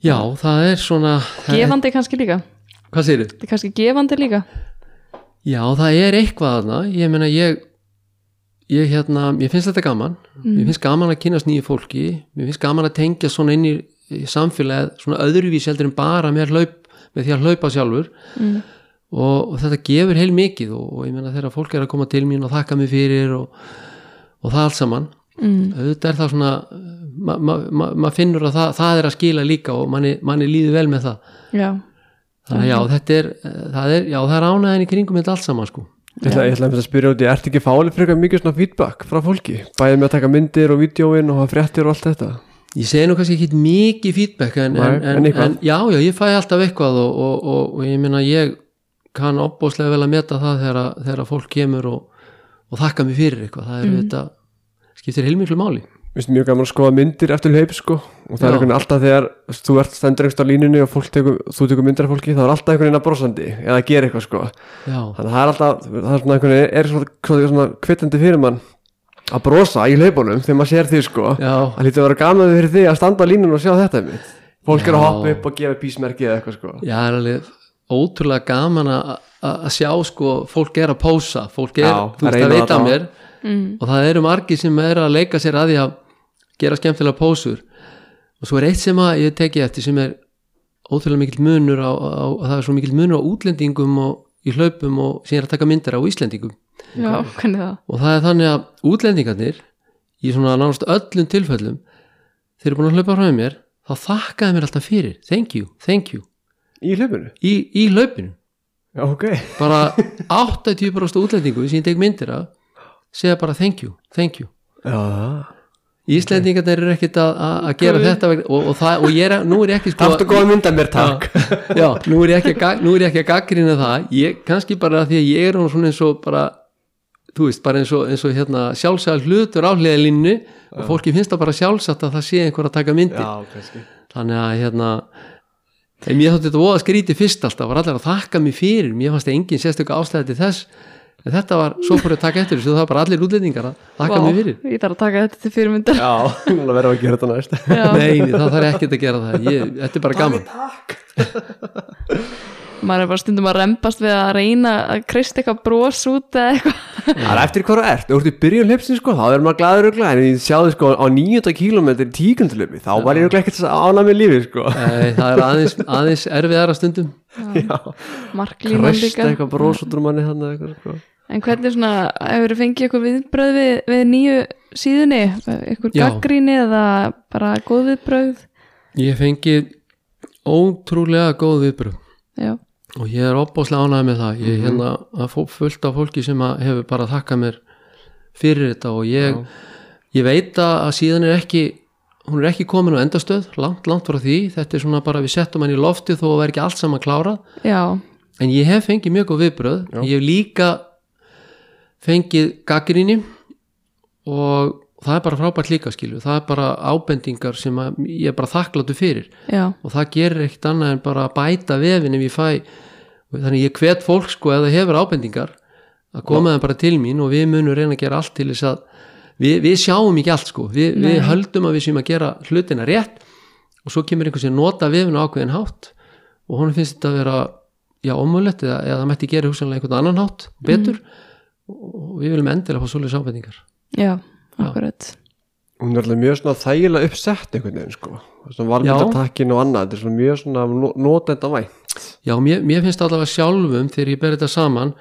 já, það er svona það er, Gefandi kannski líka? hvað segir Þetta er kannski gefandi líka? Já, það er eitthvað þarna, ég meina ég ég hérna, ég finnst þetta gaman. Mér finnst gaman að kynast nýju fólki. Mér finnst gaman að tengja svona inn í, í samfélagið, svona öðruvís heldur en bara með, hlaup, með því að hlaupa sjálfur. Mm. Og, og þetta gefur heil mikið og, og ég meina þegar fólk er að koma til mín og þakka mig fyrir og, og það allt saman Mm. auðvitað er það svona maður ma, ma, ma finnur að það, það er að skila líka og manni, manni líður vel með það Já, þannig að já, þetta er, það er já, það er ánæðin í kringum þetta allt saman sko Ég ætla, ég ætla að spyrja út í, ert ekki fálið frekar mikið svona feedback frá fólki? Bæðið með að taka myndir og vídjóin og hafa fréttir og allt þetta? Ég segi nú kannski ekki mikið feedback en, Nei, en, en en, eitthvað. já, já, ég fæ alltaf eitthvað og, og, og, og ég meina ég kann opbóðslega vel að meta það þegar, að- þegar að fólk kemur og, og þakka mig fyrir eitthvað, það er Mm. þetta skiptir heilmiklu máli. Mér finnst mjög gaman að skoða myndir eftir hlaup sko. Og það er Já. einhvern veginn alltaf þegar þú ert stendur einhvern á línunni og fólk tekur, þú tekur myndir af fólki þá er alltaf einhvern veginn að brosandi eða að gera eitthvað sko. Já, þannig að það er alltaf, það er svona einhvern veginn er svona, svona, svona kvittandi fyrir mann að brosa í hlaupunum þegar maður sér því sko. Já, það hlýtur að vera gaman fyrir því að standa á línunni og sjá þetta mitt fólk er að Já. hoppa upp og gefa písmerki eða eitthvað sko. Já, er alveg ótrúlega gaman að að- að sjá sko, fólk er að pósa fólk er, Já, þú veist að veita það. mér mm. og það eru margir sem er að leika sér að því að gera skemmtilega pósur og svo er eitt sem að ég teki eftir sem er ótrúlega mikill munur á, á, á það er svo mikill munur á útlendingum og í hlaupum og síðan að taka myndir á Íslendingum Já, hvernig það? og það er þannig að útlendingarnir í svona nánast öllum tilfellum þeir eru búin að hlaupa frá mér þá þakkaði mér alltaf fyrir thank you, thank you í hlaupinu, í, í hlaupinu. Já ok. *laughs* Bara 80% útlendingu sem ég tek myndir af segja bara thank you, thank you. Já, Íslendingarnir eru ekkit að, gera Guð. þetta vegna- og, og, það, og ég er, nú er ég ekki sko Aftur góða mynda mér takk. Já, nú er ég ekki að, gag- nú er ég ekki að gaggrina það. Ég, kannski bara því að ég er svona eins og bara þú veist, bara eins og, eins og hérna sjálfsæðal hlutur áhliða linnu og fólki finnst það bara sjálfsagt að það sé einhver að taka myndir. Já, kannski. Þannig að hérna en mér þótti þetta voða skríti fyrst alltaf var allir að þakka mig fyrir, mér fannst engin sérstök ástæði til þess. En þetta var, svo fór ég að taka eftir þessu það var bara allir útlendingar að þakka mig fyrir. Ég þarf að taka þetta til fyrirmyndar. Já, verðum við að gera þetta næst. Nei, það þarf ekkert að gera það. Ég, þetta er bara gaman *laughs* Maður er bara stundum að rembast við að reyna að krist eitthvað bros út eða eitthvað. Það er eftir hvað þú ert, þú ert í byrjun hlipsin sko, þá er maður glaður og glaður en ég sjáði sko á 900 km tíkundlöfi, þá var ég örugglega ekkert að ána með lífi sko. Nei, það er aðeins, aðeins erfiðara stundum. Já, Marklínan kresta líka. Eitthvað bros út úr manni hann eitthvað sko. En hvernig svona, hefur þið fengið eitthvað viðbröð við, við nýju síðunni? Eitthvað gaggríni eða bara góð viðbröð Ég fengi ótrúlega góð viðbröð Já, og ég er opbáslega ánægð með það. Ég er hérna að fullt af fólki sem að hefur bara þakkað mér fyrir þetta og ég, ég veit að síðan er ekki hún er ekki komin á endastöð, langt, langt frá því. Þetta er svona bara við settum hann í lofti þó að vera ekki allt saman klárað. Já, en ég hef fengið mjög góð viðbröð ég hef líka fengið gaggrinni og það er bara frábært líka skilu það er bara ábendingar sem ég er bara þakkláttu fyrir. Já, og það gerir ekkert annað en bara að bæta vefin ef ég fæ þannig ég hvet fólk sko ef það hefur ábendingar að koma það bara til mín og við munum reyna að gera allt til þess að við, við sjáum ekki allt sko. Við, við höldum að við séum að gera hlutina rétt og svo kemur einhvers að nota vefin ákveðin hátt og honum finnst þetta að vera já, ómögulegt eða, eða það mætti gera hugsanlega einhvern annan hátt betur. Og við viljum endilega fá svolítið ábendingar. Já, akkurat. Hún er alltaf mjög svona þægilega uppsett einhvern veginn sko. Svona valmyndatakkin og annað, þetta er svona mjög svona no- notenda vænt. Já, mér, mér finnst allavega sjálfum þegar ég ber þetta saman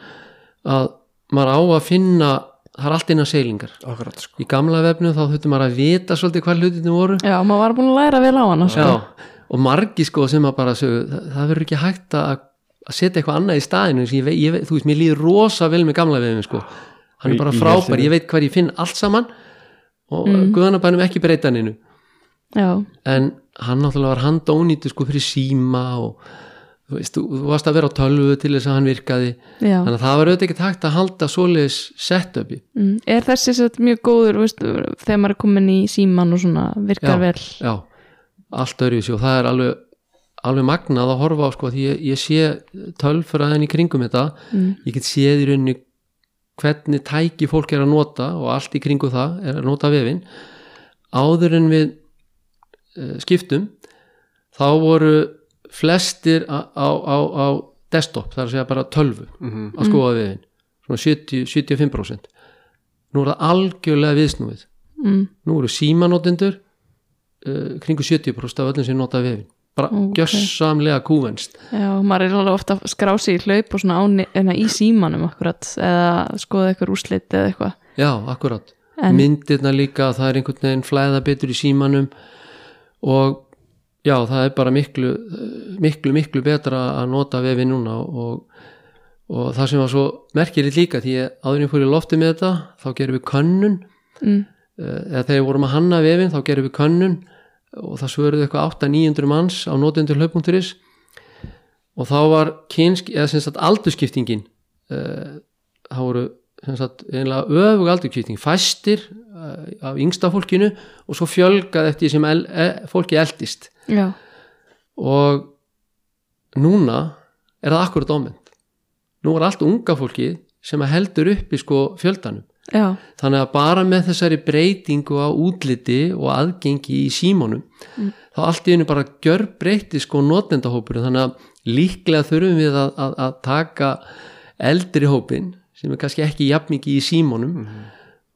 að maður á að finna það er allt innan seilingar. Akkurat sko. Í gamla vefnu þá þurftum maður að vita svolítið hvað hlutinu voru. Já, maður var búin að læra vel á hana sko. Og margi sko sem að bara sögu, það, það verður ekki hægt að, að setja eitthvað annað í staðinu ég, ég, þú veist, mér líður rosa vel með gamla vefnu sko. hann er bara frábær, ég veit hvað ég finn allt saman og mm. guðanabænum ekki breyta já, en hann náttúrulega var handónýttu sko fyrir síma og þú veist, þú, varst að vera á tölvu til þess að hann virkaði já. þannig að það var auðvitað ekki hægt að halda svoleiðis setupi Mm. Er þessi sett mjög góður veist, þegar maður er komin í síman og svona virkar vel já, allt öðruvísi og það er alveg alveg magnað að horfa á sko því ég, ég sé tölfræðin í kringum þetta mm. ég get séð í rauninni hvernig tæki fólk er að nota og allt í kringu það er að nota vefin áður en við uh, skiptum þá voru flestir á, á, á, desktop, það er að segja bara tölvu Mhm. að skoða vefin svona 70, 75% nú er það algjörlega viðsnúið. Mm. nú eru símanótendur uh, kringu 70% af öllum sem nota vefin bara Ok. gjössamlega kúvenst. Já, maður er alveg ofta að skrá sig í hlaup og svona á, ne- hérna, í símanum akkurat eða skoða eitthvað úrslit eða eitthvað. Já, akkurat En- myndirna líka, það er einhvern veginn flæða betur í símanum og já, það er bara miklu miklu, miklu betra að nota vefi núna og, og það sem var svo merkilegt líka því að áður ég fór í lofti með þetta þá gerum við könnun. Mm. eh, eða þegar við vorum að hanna vefin þá gerum við könnun og það svöruðu eitthvað 800-900 manns á notendur hlaup.is og þá var kynsk, eða sem sagt aldurskiptingin uh, þá voru sem sagt einlega öfug aldurskipting fæstir uh, af yngsta fólkinu og svo fjölgað eftir sem el, e, fólki eldist. Já, og núna er það akkurat ómynd nú er allt unga fólki sem heldur upp í sko fjöldanum já, þannig að bara með þessari breytingu á útliti og aðgengi í símónum þá allt í einu bara gjör breyti sko notendahópur þannig að líklega þurfum við að, að, að taka eldri hópin sem er kannski ekki jafn mikið í símónum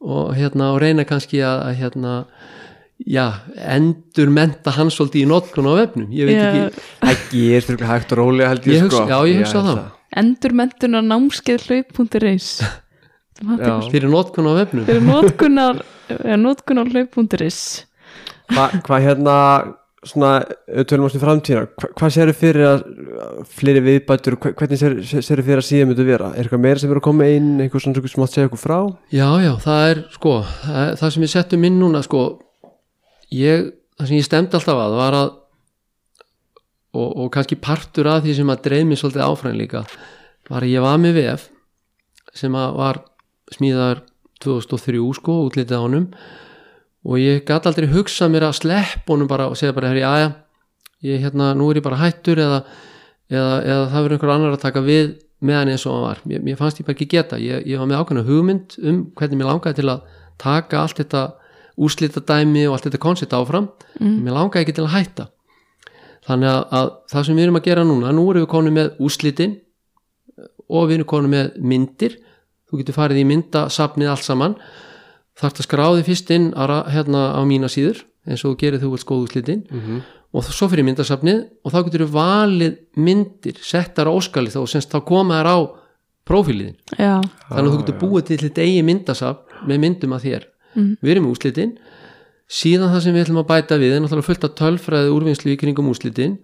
og hérna og reyna kannski að, að hérna já, endur menta hans svolítið í notkun á vefnum, ég veit Já. ekki Það gerst þurrlega hægt og rólega held ég, Ég hugsa- sko já, ég hugsa held það. endurmentunar námskeið hlaup.is Já. *laughs* fyrir notkun á vefnum. Fyrir notkunar notkunar hlaup.is Hvað hva hérna svona, ást í framtíðina hva, hvað séru fyrir að fleiri viðbætur, hva, hvernig séru sér fyrir að síðan myndu vera, er eitthvað meira sem er að koma inn einhver svona sem mátt segja okkur frá? Já, já, það er sko það, það sem við settum inn núna sko ég, það sem ég stemdi alltaf að var að og, og kannski partur af því sem að dreif mér svolítið áfram líka var að ég var með VF sem að var smíðar 2003 sko, útlitið á honum. Og ég gæti aldrei hugsað mér að slepp honum bara og segja bara, herri, aðja ég hérna, nú er ég bara hættur eða, eða, eða það verður einhver annar að taka við með hann eins og hann var. Mér, mér fannst ég bara ekki geta, ég, ég var með ákveðna hugmynd um hvernig mér langaði til að taka allt þetta úrslita dæmi og allt þetta koncept áfram. Mm. mér langaði ekki til að hætta. Þannig að, að það sem við erum að gera núna nú erum við konum með úrslitin og við erum konum með myndir þú getur farið í myndasafnið allt saman. Þarfst að skráði fyrst inn að, hérna á mína síður eins og þú gerir þú vilt skoðu úrslitin Mhm. og svo fyrir myndasafnið og þá getur við valið myndir settar á óskalið og semst þá koma þær á prófíliðin já, þannig að þú getur búið til þitt eigi myndasafn með myndum að þér. Við erum með úrslitin. Síðan það sem við ætlum að bæta við er náttúrulega fullt af tölfræði úrvinnslu í kringum úrslitin.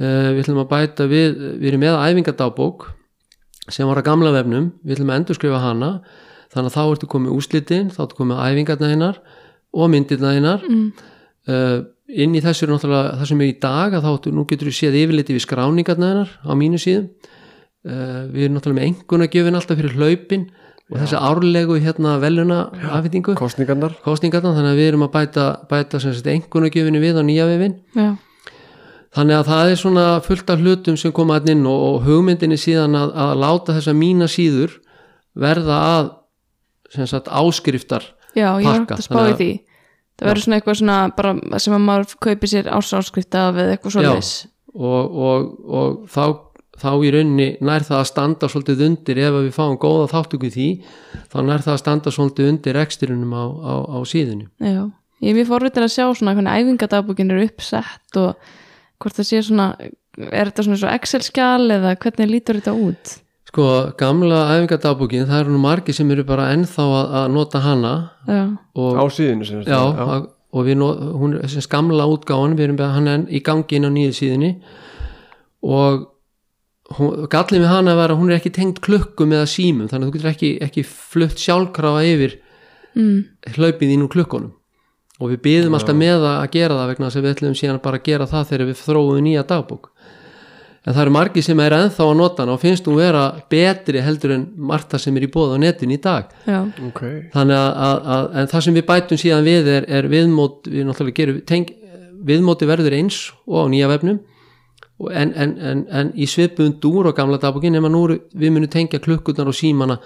Uh, við ætlum að bæta við við erum með æfingadábók sem var að gamla vefnum. Við ætlum að endurskrifa hana. Þannig að þá ertu komið úrslitin þá ertu komið æfingarna hinnar og myndirna hinnar mm. uh, inn í þessu er náttúrulega það sem er í dag að þá áttu, nú getur við séð yfirliti við skráningarna hennar á mínu síðum. Uh, við erum náttúrulega með enguna gjöfin alltaf fyrir hlaupin og þessi árlegu hérna veluna afhendingu. Kostningarnar kostningarna þannig að við erum að bæta, bæta enguna gjöfinu við á nýja vefin já, þannig að það er svona fullt af hlutum sem koma að inn og, og hugmyndinni síðan að, að láta þessa mína síður verða að sem sagt áskriftar já, ég var Pakka, hægt að spá í því. Það verður svona eitthvað svona bara sem að maður kaupi sér ásáskrifta af eða eitthvað Já. svoleiðis og, og, og þá, þá í rauninni nær það að standa svolítið undir ef við fáum góða þáttöku í því þá nær það að standa svolítið undir ekstrinum á, á, á síðunni. Já, ég er mjög forvitin að sjá svona hvernig æfingadagbokin er uppsett og hvort það sé svona er þetta svona svo Excel-skjal eða hvernig lítur þetta út? Sko gamla æfingardagbókin það eru nú margir sem eru bara ennþá að, að nota hana. Já, og, á síðinu sem sagt. já, að- og við not, hún er þessi gamla útgáðan við erum hann er í gangi inn á nýju síðunni. Og hún, gallið með hana var að hún er ekki tengt klukkum eða símum þannig að þú getur ekki, ekki flutt sjálfkrafa yfir mm, hlaupið inn úr klukkunum og við byðum alltaf með að gera það vegna þess að við ætlum síðan bara að gera það þegar við þróum nýja dagbók. En það eru margir sem er ennþá að nota hana og finnst hún vera betri heldur en margt það sem er í bóð á netinu í dag. Já, ok. Þannig að, að, að en það sem við bætum síðan við er, er viðmót við náttúrulega gerum teng, viðmóti verður eins og á nýja vefnum. Og en, en, en, en í svipun dúr á gamla nú eru- við munum tengja klukkurnar og símana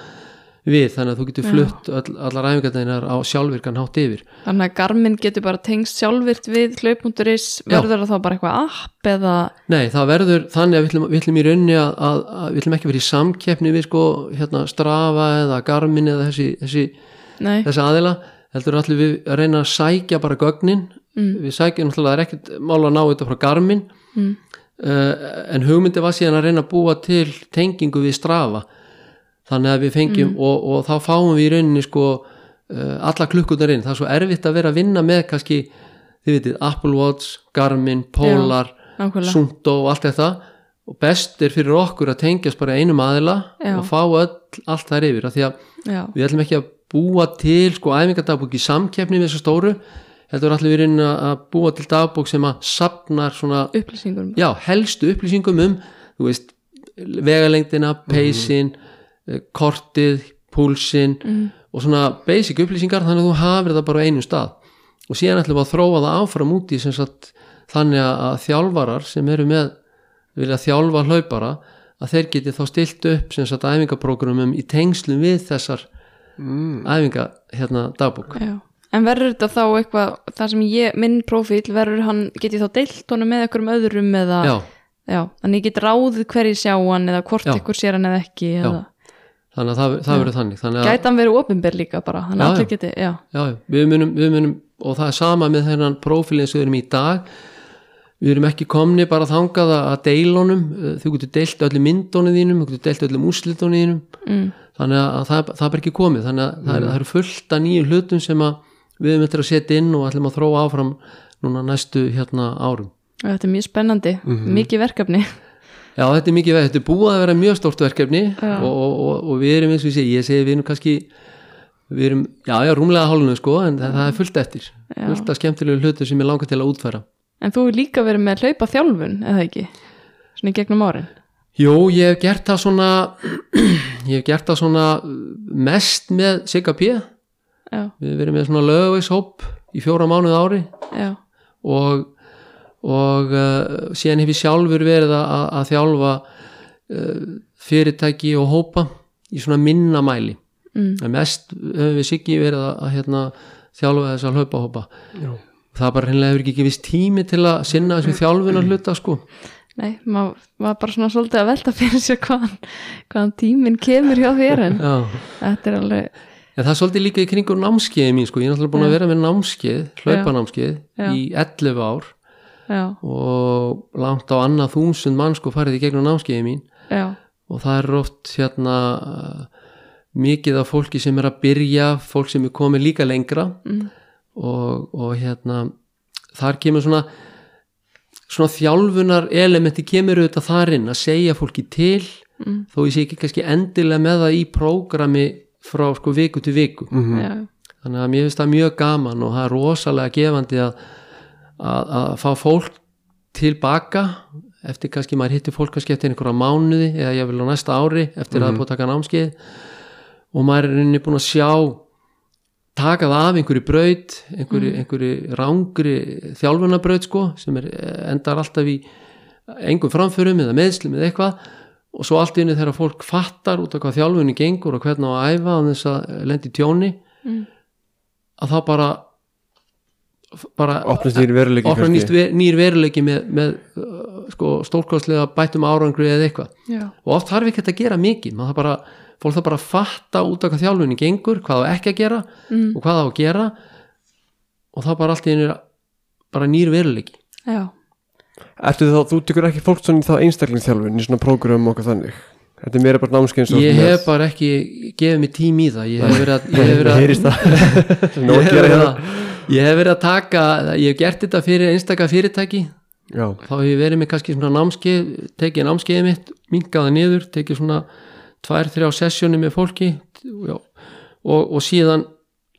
við þannig að þú getur flutt all, allar æfingarnar á sjálfvirkan hátt yfir. Þannig að Garmin getur bara tengst sjálfvirt við hlaup.is verður það þá bara eitthvað app eða? Nei, það verður þannig að við ætlum, við ætlum í rauninni að, að, að við ætlum ekki verið í samkeppni við sko hérna Strava eða Garmin eða þessi, þessi, þessi aðila heldur allir við að reyna að sækja bara gögnin. Mm. við sækjum náttúrulega það er ekkert mál að ná þetta frá Garmin. Mm. uh, en hugmyndi var síðan að reyna að búa til tengingu við Strava þannig að við fengjum og, og þá fáum við í rauninni sko uh, alla klukkunar inn, það er svo erfitt að vera að vinna með kannski, þið vitið, Apple Watch Garmin, Polar Sundo og allt þetta. Og best er fyrir okkur að tengjast bara einum aðila Já. og fá öll, allt þær yfir. Af því að já, við ætlum ekki að búa til sko æfingardagbók í samkeppni við þessu stóru heldur allir við reyna að búa til dagbók sem að sapnar svona upplýsingur já, helstu upplýsingum um þú veist, vegalengdina peysin, mm. Kortið púlsin Mm. og svona basic upplýsingar þannig að þú hafir það bara á einum stað og síðan ætlum við að þróa það áfram út í sem sagt þannig að, að þjálfarar sem eru með vilja þjálfa hlaupara að þeir geti þá stilt upp sem sagt æfingaprógramum í tengslum við þessar mm. æfinga hérna dagbók já. en verður þetta þá eitthvað það sem ég, minn profíl verður hann, get ég þá deilt honum með einhverjum öðrum eða, já, já, þannig ég get ráðið hverju sjá hann eða hvort Já. ykkur sér hann eða ekki eða, þannig að það, það verður þannig þannig að, gæti hann verið opinber líka bara þannig að allir geti, já, já, já, við munum, við munum og það er sama með þennan prófílinn sem við erum í dag. Við erum ekki komni bara þangað að deilunum þú getur deilt öllum myndunum þínum þú getur deilt öllum úrslitunum þínum. Mm, þannig að það, það er ekki komið. Þannig að það, er, það eru fullt af nýjum hlutum sem að við erum eftir að setja inn og ætlum að þróa áfram núna næstu hérna árum. Þetta er mjög spennandi. Mikið verkefni Já, þetta er mikið veð, þetta er búið að vera mjög stórt verkefni og, og, og, og við erum eins og ég segi, ég segi við erum kannski við erum, já, já, rúmlega hálfinu sko en það, það er fullt eftir. Já. fullt af skemmtilegu hlutu sem ég langar til að útfæra. En þú hefur líka verið með hlaupa þjálfun, eða ekki? Svona í gegnum árin. Jú, ég hef gert það svona *clears throat* ég hef gert það svona mest með Sigga P. Við verið með svona lögveishóp í fjóra mánuð ári. Já, og, og uh, síðan hef ég sjálfur verið að, að- þjálfa uh, fyrirtæki og hópa í svona minna mæli. Mm, en mest höfum við Siggi verið að, að hérna, þjálfa þess að hlaupahópa. Já. það bara hreinlega hefur ekki gefist tími til að sinna þessum þjálfunar hluta sko. Nei, maður var bara svona svolítið að velta fyrir sér hvaðan, hvaðan tíminn kemur hjá þér en Já. þetta er alveg, En það er svolítið líka í kringur námskeiði mín sko, ég er náttúrulega búin að vera með námskeið, hlaupanámskeið Já. í 11 ár já, og langt á annað þúsund mann sko farið í gegnum námskeiði mín. Já, og það er oft hérna uh, mikið af fólki sem er að byrja, fólk sem er komið líka lengra. Mm, og, og hérna þar kemur svona svona þjálfunar elementi kemur auðvitað þar inn að segja fólki til. Mm, þó ég sé ekki kannski endilega með það í prógrami frá sko viku til viku. Mhm. já, þannig að mér finnst það mjög gaman og það er rosalega gefandi að, að, að fá fólk tilbaka eftir kannski maður hittir fólk kannski eftir einhverja mánuði eða ég vil á næsta ári eftir að það er búið að taka námskeið. Og maður er rauninni búin að sjá taka það af einhverju braut einhverju, einhverju rángri þjálfunabraut sko sem er, endar alltaf í engum framförum eða meðslum eða eitthvað. Og svo allt í einu þegar fólk fattar út af hvað þjálfunni gengur og hvernig á að æfa á þess að lendi tjóni mm, að þá bara bara opnast nýr veruleiki opna kannski. nýst ver, nýr veruleiki með, með uh, sko, stórkostlega bættum árangri eða eitthvað. Og oft þarf ekki að gera mikið maður þarf bara, fólk þarf bara að fatta út af hvað þjálfunni gengur, hvað á ekki að gera mm, og hvað á að gera og það bara allt í einu bara nýr veruleiki. Já, Ertu þá, þú tekur ekki fólk svona í þá einstaklingsþjálfun í svona prógram og okkar þannig Þetta er meira bara námskeið eins og ég hef bara ekki gefið mér tím í það. Ég hef verið að, ég hef verið að, *laughs* ég *laughs* að hef gera verið hérna. að ég hef verið að taka ég hef gert þetta fyrir einstaka fyrirtæki. Já, þá hef ég verið með kannski svona námskeið tekið námskeiðið mitt, mingaði niður tekið svona tvær, þrjá sessjóni með fólki já, og, og síðan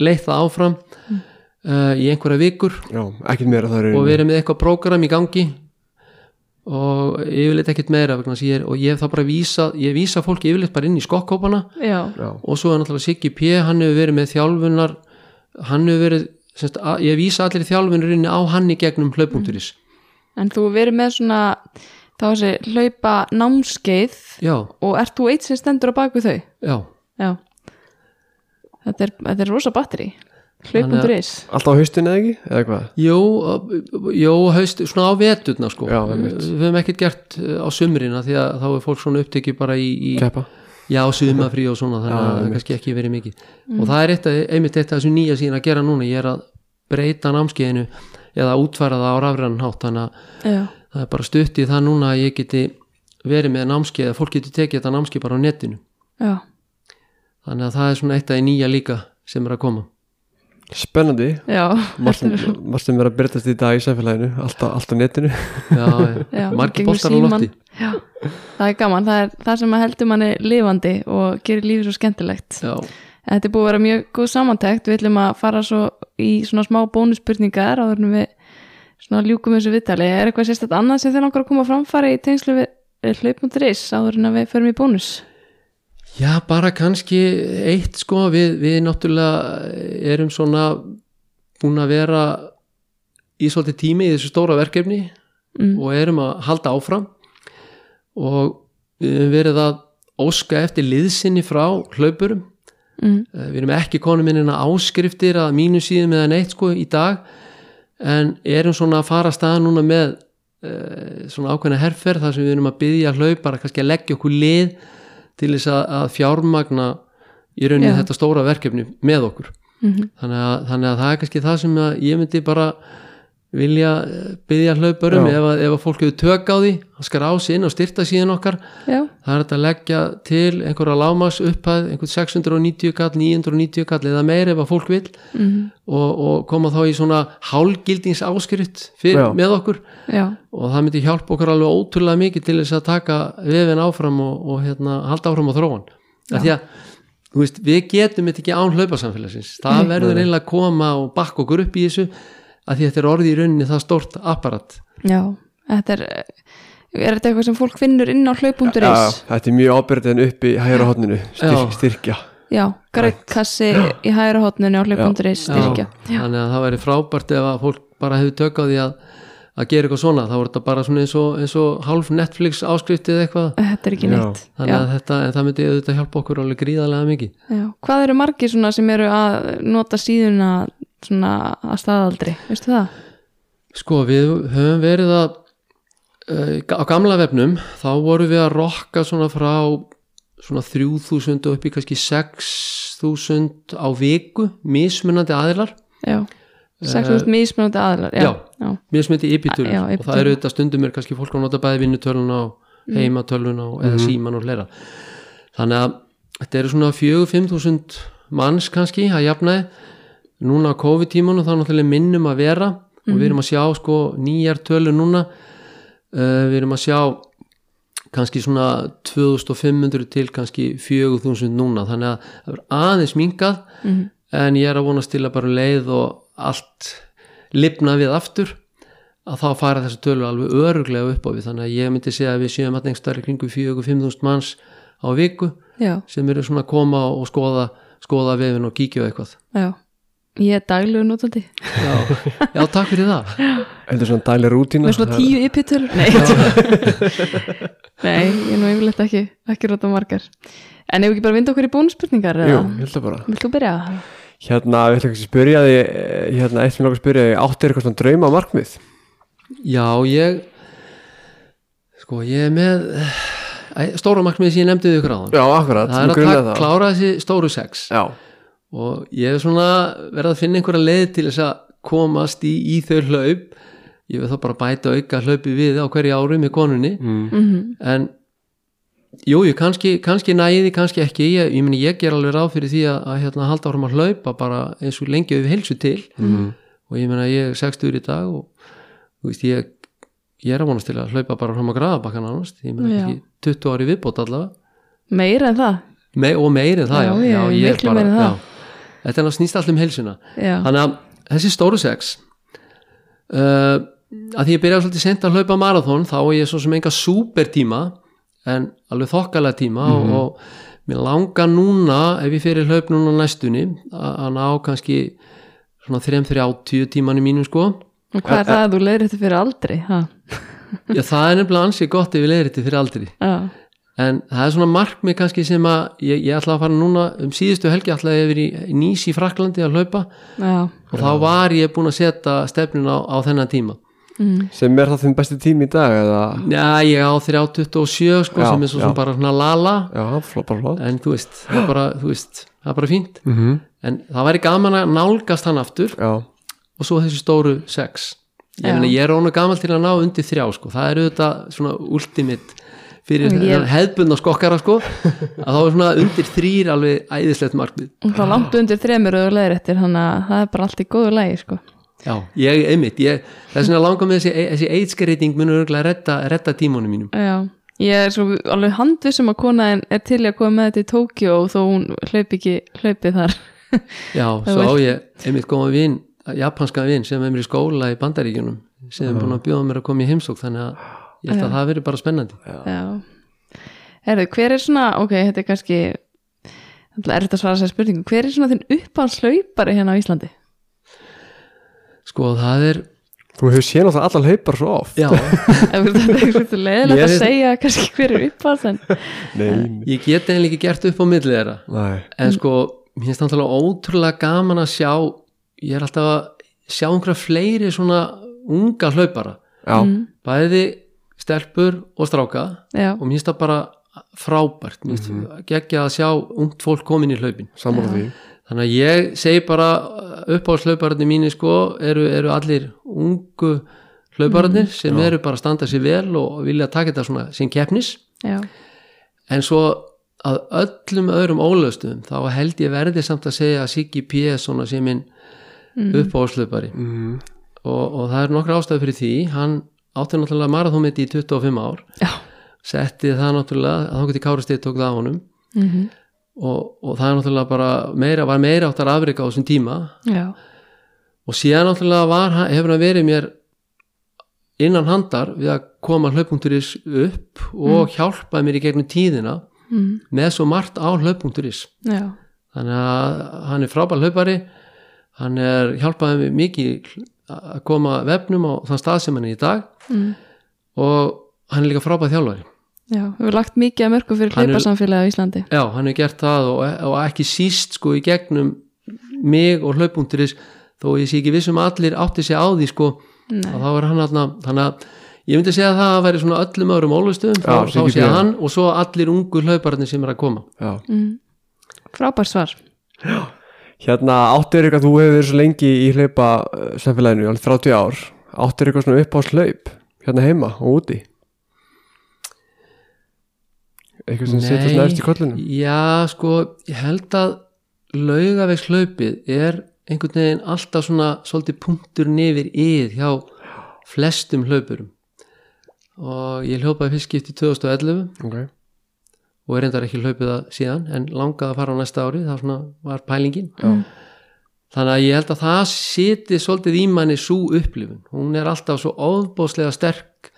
leitt það áfram uh, í einhverja vikur. Já, ekkert meira það og verið með eitthvað prógram í gangi og yfirleitt ekkert meira ég er, og ég hef þá bara vísa ég vísa fólki yfirleitt bara inn í skokkópana og svo er náttúrulega Siggi P hann hefur verið með þjálfunar hann hefur verið semst, að, ég vísa allir þjálfunarinni á hann í gegnum hlaupunkturis en þú verið með svona þá þessi hlaupa námskeið já, og ert þú eitt sem stendur á baku þau? já. Já, þetta er, þetta er rosa batteri, hlaupunduris, alltaf á haustin eða ekki, eða hvað? Jó, jó haust, svona á veturna sko. Já. Við höfum ekkert gert uh, á sumrina því að þá er fólk svona upptekið bara í, í Keppa? Já, sumafrí og svona þannig að það er kannski ekki verið mikið. Og það er eitt, að- einmitt eitt af þessu nýja síðan að gera núna. Ég er að breyta námskeiðinu eða útfæra það á rafræðan hátt þannig að já, það er bara stutt í það núna að ég geti verið með námskeið að fólk geti tekið þetta námskeið bara á netinu. Já, þannig að það er svona eitt af því nýja líka sem er að koma Spennandi. Já, Marstum vera að byrjast í dag í sæfélaginu Alltaf, netinu. Já, já. *laughs* Margir gegnum bóstar á lofti. Já, það er gaman, það er það sem heldur manni lifandi og gerir lífið svo skemmtilegt. já, Þetta er búið að vera mjög góð samantækt, við ætlum að fara svo í svona smá bónuspurningar áður en við svona ljúkum þessu viðtali. Er eitthvað sérstætt annað sem þeir langar að koma að framfara í tengslu við áður en að við förum í bónus? Já, bara kannski eitt sko, við, við náttúrulega erum svona búin að vera í svolítið tími í þessu stóra verkefni Mm. og erum að halda áfram og við höfum verið að óska eftir liðsinni frá hlaupurum Mm. Eh, við erum ekki konum minnina áskriftir að mínu síðum eða neitt sko í dag en erum svona að fara að staða núna með uh, svona ákveðna herferð þar sem við erum að byggja hlaupara kannski að leggja okkur lið til þess að, að fjármagna í rauninni Já. þetta stóra verkefni með okkur Mm þannig að, þannig að það er kannski það sem ég myndi bara vilja eh, biðja hlaupurum ef að, ef að fólk hefur tök á því að skar á sig inn og styrta síðan okkar. Já, það er þetta að leggja til einhverja lámas upphæð, einhvern 690 kall 990 kall eða meir ef að fólk vil mm. og, og koma þá í svona hálgildings áskrift fyrir, Já. með okkur. Já, og það myndi hjálpa okkur alveg ótrúlega mikið til þess að taka vefin áfram og, og hérna, halda áfram á þróun. Af því að þú veist, við getum þetta ekki án hlaupasamfélagsins. Það verður eiginlega að koma og bakka okkur upp í þessu að því þetta er orðið í rauninni það stórt apparat. Já, þetta er er þetta eitthvað sem fólk finnur inn á Já, hlaup.is þetta er mjög ábyrðin upp í hægra hodninu styrk, Já. styrkja. Já, grætkassi í hægra hotninu á hlaup.is styrkja. Já, þannig að það væri frábært ef að fólk bara hefur tök á því að, að gera eitthvað svona, þá er þetta bara svona eins og, eins og hálf Netflix áskriftið eitthvað. Þetta er ekki Já. neitt. Þannig Já, að þetta, en það myndi auðvitað hjálpa okkur alveg gríðarlega mikið. Já. Hvað eru margir svona sem eru að nota síðuna svona að staðaldri, veistu það? Sko, við höfum verið að uh, á gamla vefnum þá vorum við að rokka svona frá svona 3000 og upp í kannski 6000 á viku mismunandi aðilar. Já, 6.000 mismunandi aðlar Já, já. mismunandi ypitölur. Og það eru þetta stundum er kannski fólk að nota bæði vinnutöluna og heimatöluna og, eða síman og fleira. Þannig að þetta eru svona 4-5 manns kannski að jafnaði núna á COVID-tímanu þá náttúrulega minnum að vera. Og við erum að sjá sko nýjar tölur núna. Uh, við erum að sjá kannski svona 2500 til kannski 4000 núna. Þannig að það er aðeins minkað en ég er að vonast til að bara leið og allt lifna við aftur að þá fara þessu tölur alveg öruglega upp á við. Þannig að ég myndi segja að við séum að einhverstari kringu 4-5.000 manns á viku já, sem eru svona að koma og skoða skoða vefin og kíkja á eitthvað. Já Ég er daglegu notandi. Já, já takk fyrir það. Þetta er svona dæli rútína. Með svona tíu ypitölur Nei, Nei, ég er nú yfirleitt ekki ekki róta margar. En ef við ekki bara vinda okkur í bónusspurningar Jú, ég held að bara. Vilt þú byrja? Hérna, við ætlum ekki að spyrja því eh, hérna, eitt sem langar að spyrja því áttu er eitthvað svona drauma markmið já, ég sko, ég er með Æ, stóra markmið sem ég nefndi við ykkur á Já, akkurat, það er að klára þessi stóru sex. Já, og ég hef svona verið að finna einhverja leið til þess að komast í, í þau hlaup. Ég vil þá bara bæta auka hlaupi við á hverju ári með konunni. Mm. En jú, ég kannski, kannski næði, kannski ekki. Ég, ég, meni, ég ger alveg ráð fyrir því að, að hérna, halda árum að hlaupa bara eins og lengi við helsu til. Mhm. og ég meina ég er 60 í dag og þú veist ég ég er að vonast til að hlaupa bara fram að graða bakkan annars. Ég meina Já. ekki 20 ári viðbót allavega. Meira en það? Me, og meiri en það, Já, já, já, ég er miklu meira en það. já, þetta er að snýst allt um helsuna Já, þannig að þessi stóru sex uh, að því ég byrjaði svolítið sent að hlaupa marathón þá er ég svo sem enga súpertíma en alveg þokkalega tíma og, og mér langar núna ef ég fyrir hlaup núna næstunni að ná kannski svona 3-30 tíman í mínum sko. Og hvað er það að þú leiðir þetta fyrir aldrei? Ha? já það er nefnilega ansið gott ef ég leiðir þetta fyrir aldrei Já, en það er svona markmið kannski sem að ég, ég ætla að fara núna um síðustu helgi ætla ég yfir í Nýs í Fraklandi að hlaupa. Já, og þá var ég búin að setja stefnin á, á þennan tíma. Mm, sem er það þinn besti tími í dag eða? Já, ég á 3.27 sko, Já, sem er svo sem bara svona lala. Já, flott, flott. En þú veist, það er bara, þú veist, það er bara fínt. Mm -hmm. en það væri gaman að nálgast hann aftur. Já, og svo þessi stóru sex. Ég, Já. meina, ég er ónu gamal til að ná undir þrjá sko. það er auðvitað svona ultimate fyrir Ég- ég... hefðbundna skokkara sko, að þá er svona undir þrýr alveg æðislegt markmið. Og þá langt undir þremur og eftir þannig að það er bara allt í góðu lægi sko. Já, ég, einmitt, ég, það er svona langar með þessi, þessi eitskreiting munur örgulega að redda, redda tímónum mínum. Já, ég er svo alveg handvissum að konaðin er til að koma með þetta í Tókjó og þó hún hlaup ekki hlaupið þar. Já, *laughs* svo á ég einmitt góða vin, japanska vin sem er mér í skóla í bandaríkjunum sem er búin að bjóða mér að koma í heimsók þannig að ég held að það veri bara spennandi. Já. Herðu, hver er svona, ok, þetta er kannski Það er þetta að svara sér spurningu. Hver er svona þinn uppáhalslaupari hérna á Íslandi? Sko það er, þú hefur séð náttúrulega allar hlaupar svo oft. Já, *laughs* Ef þetta er eitthvað leiðilegt Mér að segja kannski hver er uppáhalds en Nei, ég get eiginlega ekki gert upp á milli þeirra. Nei. En sko, mér finnst náttúrulega ótrúlega gaman að sjá ég er alltaf að sjá einhverja fleiri svona unga hlaupara. Já, bæði stelpur og stráka. Já, og mér finnst það bara frábært. Mér finnst geggja að sjá ungt fólk komin í hlaupin. Þannig að ég segi bara uppáhalslaupararnir mínir sko eru, eru allir ungu hlaupararnir sem eru bara að standa sér vel og vilja taka þetta svona sem keppnis. Já, en svo að öllum öðrum ólöstum þá held ég verði samt að segja að Siggi P. er svona sem minn mm. uppáhalslaupari mm. og, og það er nokkra ástæðu fyrir því. Hann átti náttúrulega marathómið í 25 ár. Já. Setti það náttúrulega að þá geti Kára Steinn tók það á honum. Mm og, og það er náttúrulega bara meira, var meira áttar afrika á þessum tíma. Já, og síðan náttúrulega var, hefur hann verið mér innan handar við að koma hlaupunkturis upp og hjálpaði mér í gegnum tíðina mm, með svo margt á hlaupunkturis þannig að hann er frábær hlaupari hann er hjálpaði mér mikið að koma vefnum á þann stað sem hann er í dag. Mm, og hann er líka frábær þjálfari. Já við erum lagt mikið að mörgu fyrir er- hlaupasamfélagi á Íslandi. Já, hann hefur gert það og, og ekki síst sko í gegnum mig og hlaupunkturis þó ég sé ekki vissum að allir átti sig á því sko Nei. og þá er hann aðna þannig að ég myndi segja að það að væri svona öllum öðrum ólustöðum Já, þá, sé Björn. hann og svo allir ungu hlauparnir sem er að koma. Já. mm, frábær svar Hérna, áttur eitthvað, þú hefur verið svo lengi í hlaupa uh, samfélaginu, alveg 30 ár. Áttur eitthvað svona upp á slaup hérna heima og úti? Eitthvað sem setjast næst í kollunum já sko ég held að laugaveiks hlaupið er einhvern veginn alltaf svona svolítið punktur nefir yð hjá flestum hlaupurum. Og ég hljópaði fyrst skipti 2011 ok, og er reyndar ekki hlaupið það síðan en langaði að fara á næsta ári það var pælingin. Já, þannig að ég held að það siti svolítið í manni svo upplifun. Hún er alltaf svo óbóðslega sterk.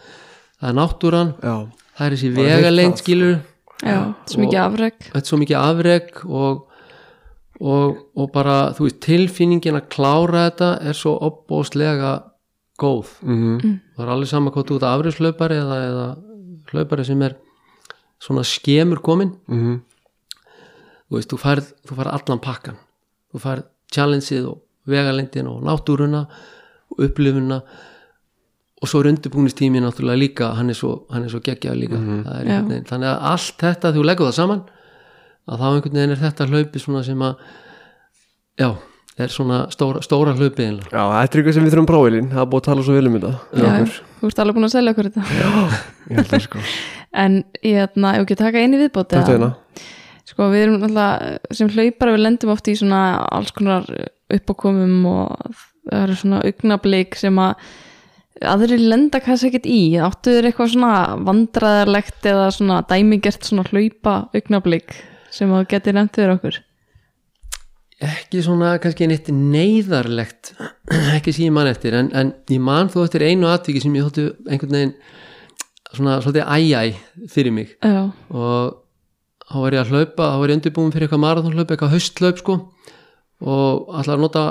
Það er náttúran já, það er þessi vegalengt það. skilur já, svo mikið afreg þetta er svo mikið afreg og, og, og bara þú veist tilfinningin að klára þetta er svo óbóðslega góð. Mhm, það er alveg sama hvað þú ert afreikslaupari eða, eða hlaupari sem er svona skemur komin. Mhm. Þú veist, þú færð, þú færð allan pakkan þú færð challengeið og vegalendin og náttúruna og upplifuna. Og svo er undirbúnistími náttúrulega líka hann er svo, hann er svo geggjað líka. Mhm. Það er Já. þannig að allt þetta þú leggur það saman að þá einhvern veginn er þetta hlaupi svona sem að já, er svona stóra, stóra hlaupi einlega Já, þetta er eitthvað sem við þurfum prófilinn það er búið að tala svo vel um þetta. Já, þú ert alveg búin að selja okkur þetta. Ég held það sko *laughs* en ég ef ekki taka einu viðbót hérna. Sko við erum alltaf sem hlaupar við lendum oft í svona alls konar uppákomum og það eru svona augnablik sem að aðrir lenda kannski ekkert í. Áttu þér eitthvað svona vandræðarlegt eða svona dæmigert svona hlaupa augnablik sem að geti nefnt fyrir okkur? Ekki svona kannski neitt neyðarlegt *clears throat* ekki sem ég man eftir en, en ég man þó eftir einu atviki sem ég þóttu einhvern veginn svona svolítið æjæ fyrir mig. Já, og þá var ég að hlaupa þá var ég undirbúin fyrir eitthvað marathonhlaup eitthvað hausthlaup sko. Og ætlaði að nota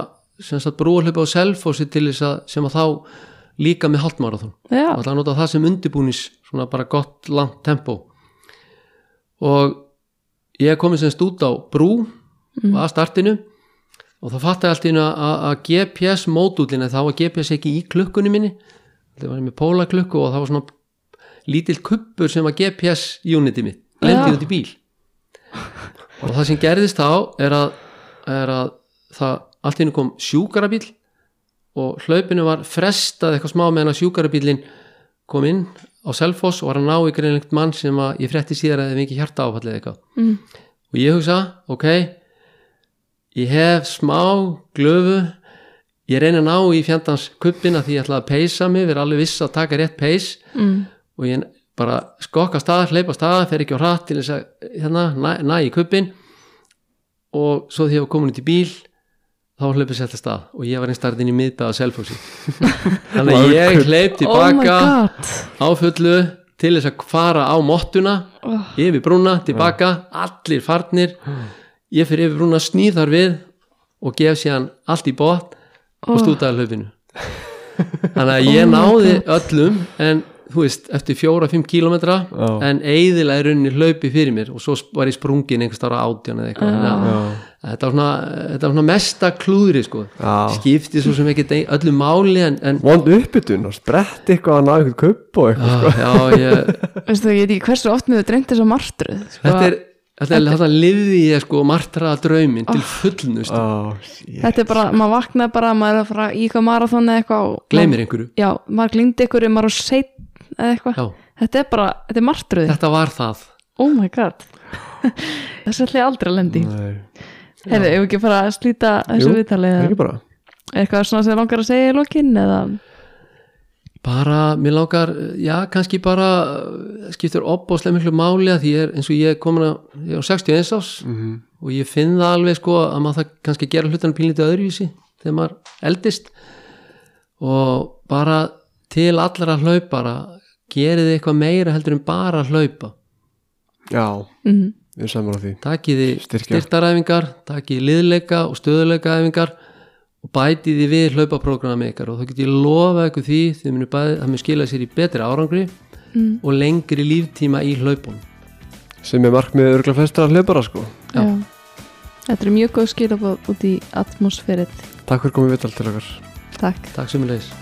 sagt brúarhlaup á Selfossi til þess að sem að þá líka með og ætlaði að nota það sem undirbúnis svona bara gott langt tempo. Og ég komið semst út á brú að startinu og þá fattaði allt í einu að GPS módúlina þá var GPS ekki í klukkunni minni það var ég með pólaklukku og það var svona lítill kuppur sem var GPS uniti mitt, Já. lendið út í bíl. Og það sem gerðist þá er að, er að það allt í einu kom sjúkarabíl og hlaupinu var frestað eitthvað smá meðan að sjúkarabílinn kom inn á Selfoss og var að ná í greinlegt mann sem að ég frétti síðar að það mikið hjarta áfallið eitthvað. Mm, og ég hugsa, ok ég hef smá glöfu ég reyna að ná í fjandans kuppina því ég ætla að peysa mig, vera alveg viss að taka rétt peys. Mm, og ég bara skokka stað, hleypa stað fer ekki á hratt til þess að hérna, næ, næ í kuppin og svo því ég var komin út í bíl þá hlaupið sett að stað. Og ég var einn startinn í miðbæða Selfossi. *laughs* Þannig að ég hleyp oh my tilbaka god. á fullu til þess að fara á mottuna oh, yfir brúna, tilbaka, allir farnir. Ég fyrir yfir brúna snýð þar við og gef síðan allt í bótt og Oh. stútaði hlaupinu. *laughs* Þannig að ég Oh náði öllum en þú veist, eftir fjóra-fimm kílómetra Já. en eiðilega er runni hlaupi fyrir mér og svo var ég sprungin einhvers ára átján eða eitthvað. Þannig að þetta var svona, þetta var svona mesta klúðri sko, skipti svo sem ekki öllu máli en, en Vond uppbytun og sprett eitthvað að ná eitthvað kupp og eitthvað sko. já, ég, veistu það, ég veit ekki hversu oft með þau dreymt þess að martruð sko, þetta er þetta liði ég sko martraða drauminn til fullnust Já, shit. þetta er bara, maður vaknaði bara maður er að fara í eitthvað marathon eða eitthvað og gleymir einhverju. Já, maður glindi ykkur maður er seitt eða eitthvað. Þetta er bara, þetta er martruð þetta var það. Oh my god. *laughs* Þessu ætla ég aldrei að lendi Nei, hefur ég ekki fara að slíta þessu bara. Eitthvað svona sem þið langar að segja í lokin eða? Bara, mér langar já, kannski bara eh, skiptir opbáslega miklu máli að því ég er eins og ég er komin að, ég er á 61 ás mm og ég finn það alveg sko að maður það kannski gera hlutan pínlítið öðruvísi þegar maður eldist. Og bara til allra hlaupara gerið eitthvað meira heldur en bara að hlaupa? Já, mm við erum saman á því takiði styrtaræfingar takiði liðleika og stöðuleikaæfingar og bætiði við hlaupaprógrami ykkar og þá get ég lofa ykkur því þið munu bæði, það mun skila sér í betri árangri Mm. og lengri líftíma í hlaupunum sem er markmið örgla flestra hlaupara sko. Já. Já. Þetta er mjög góð skilabóð út í atmosfærið Takk fyrir komið viðtal til okkar. Takk. Takk sem er leis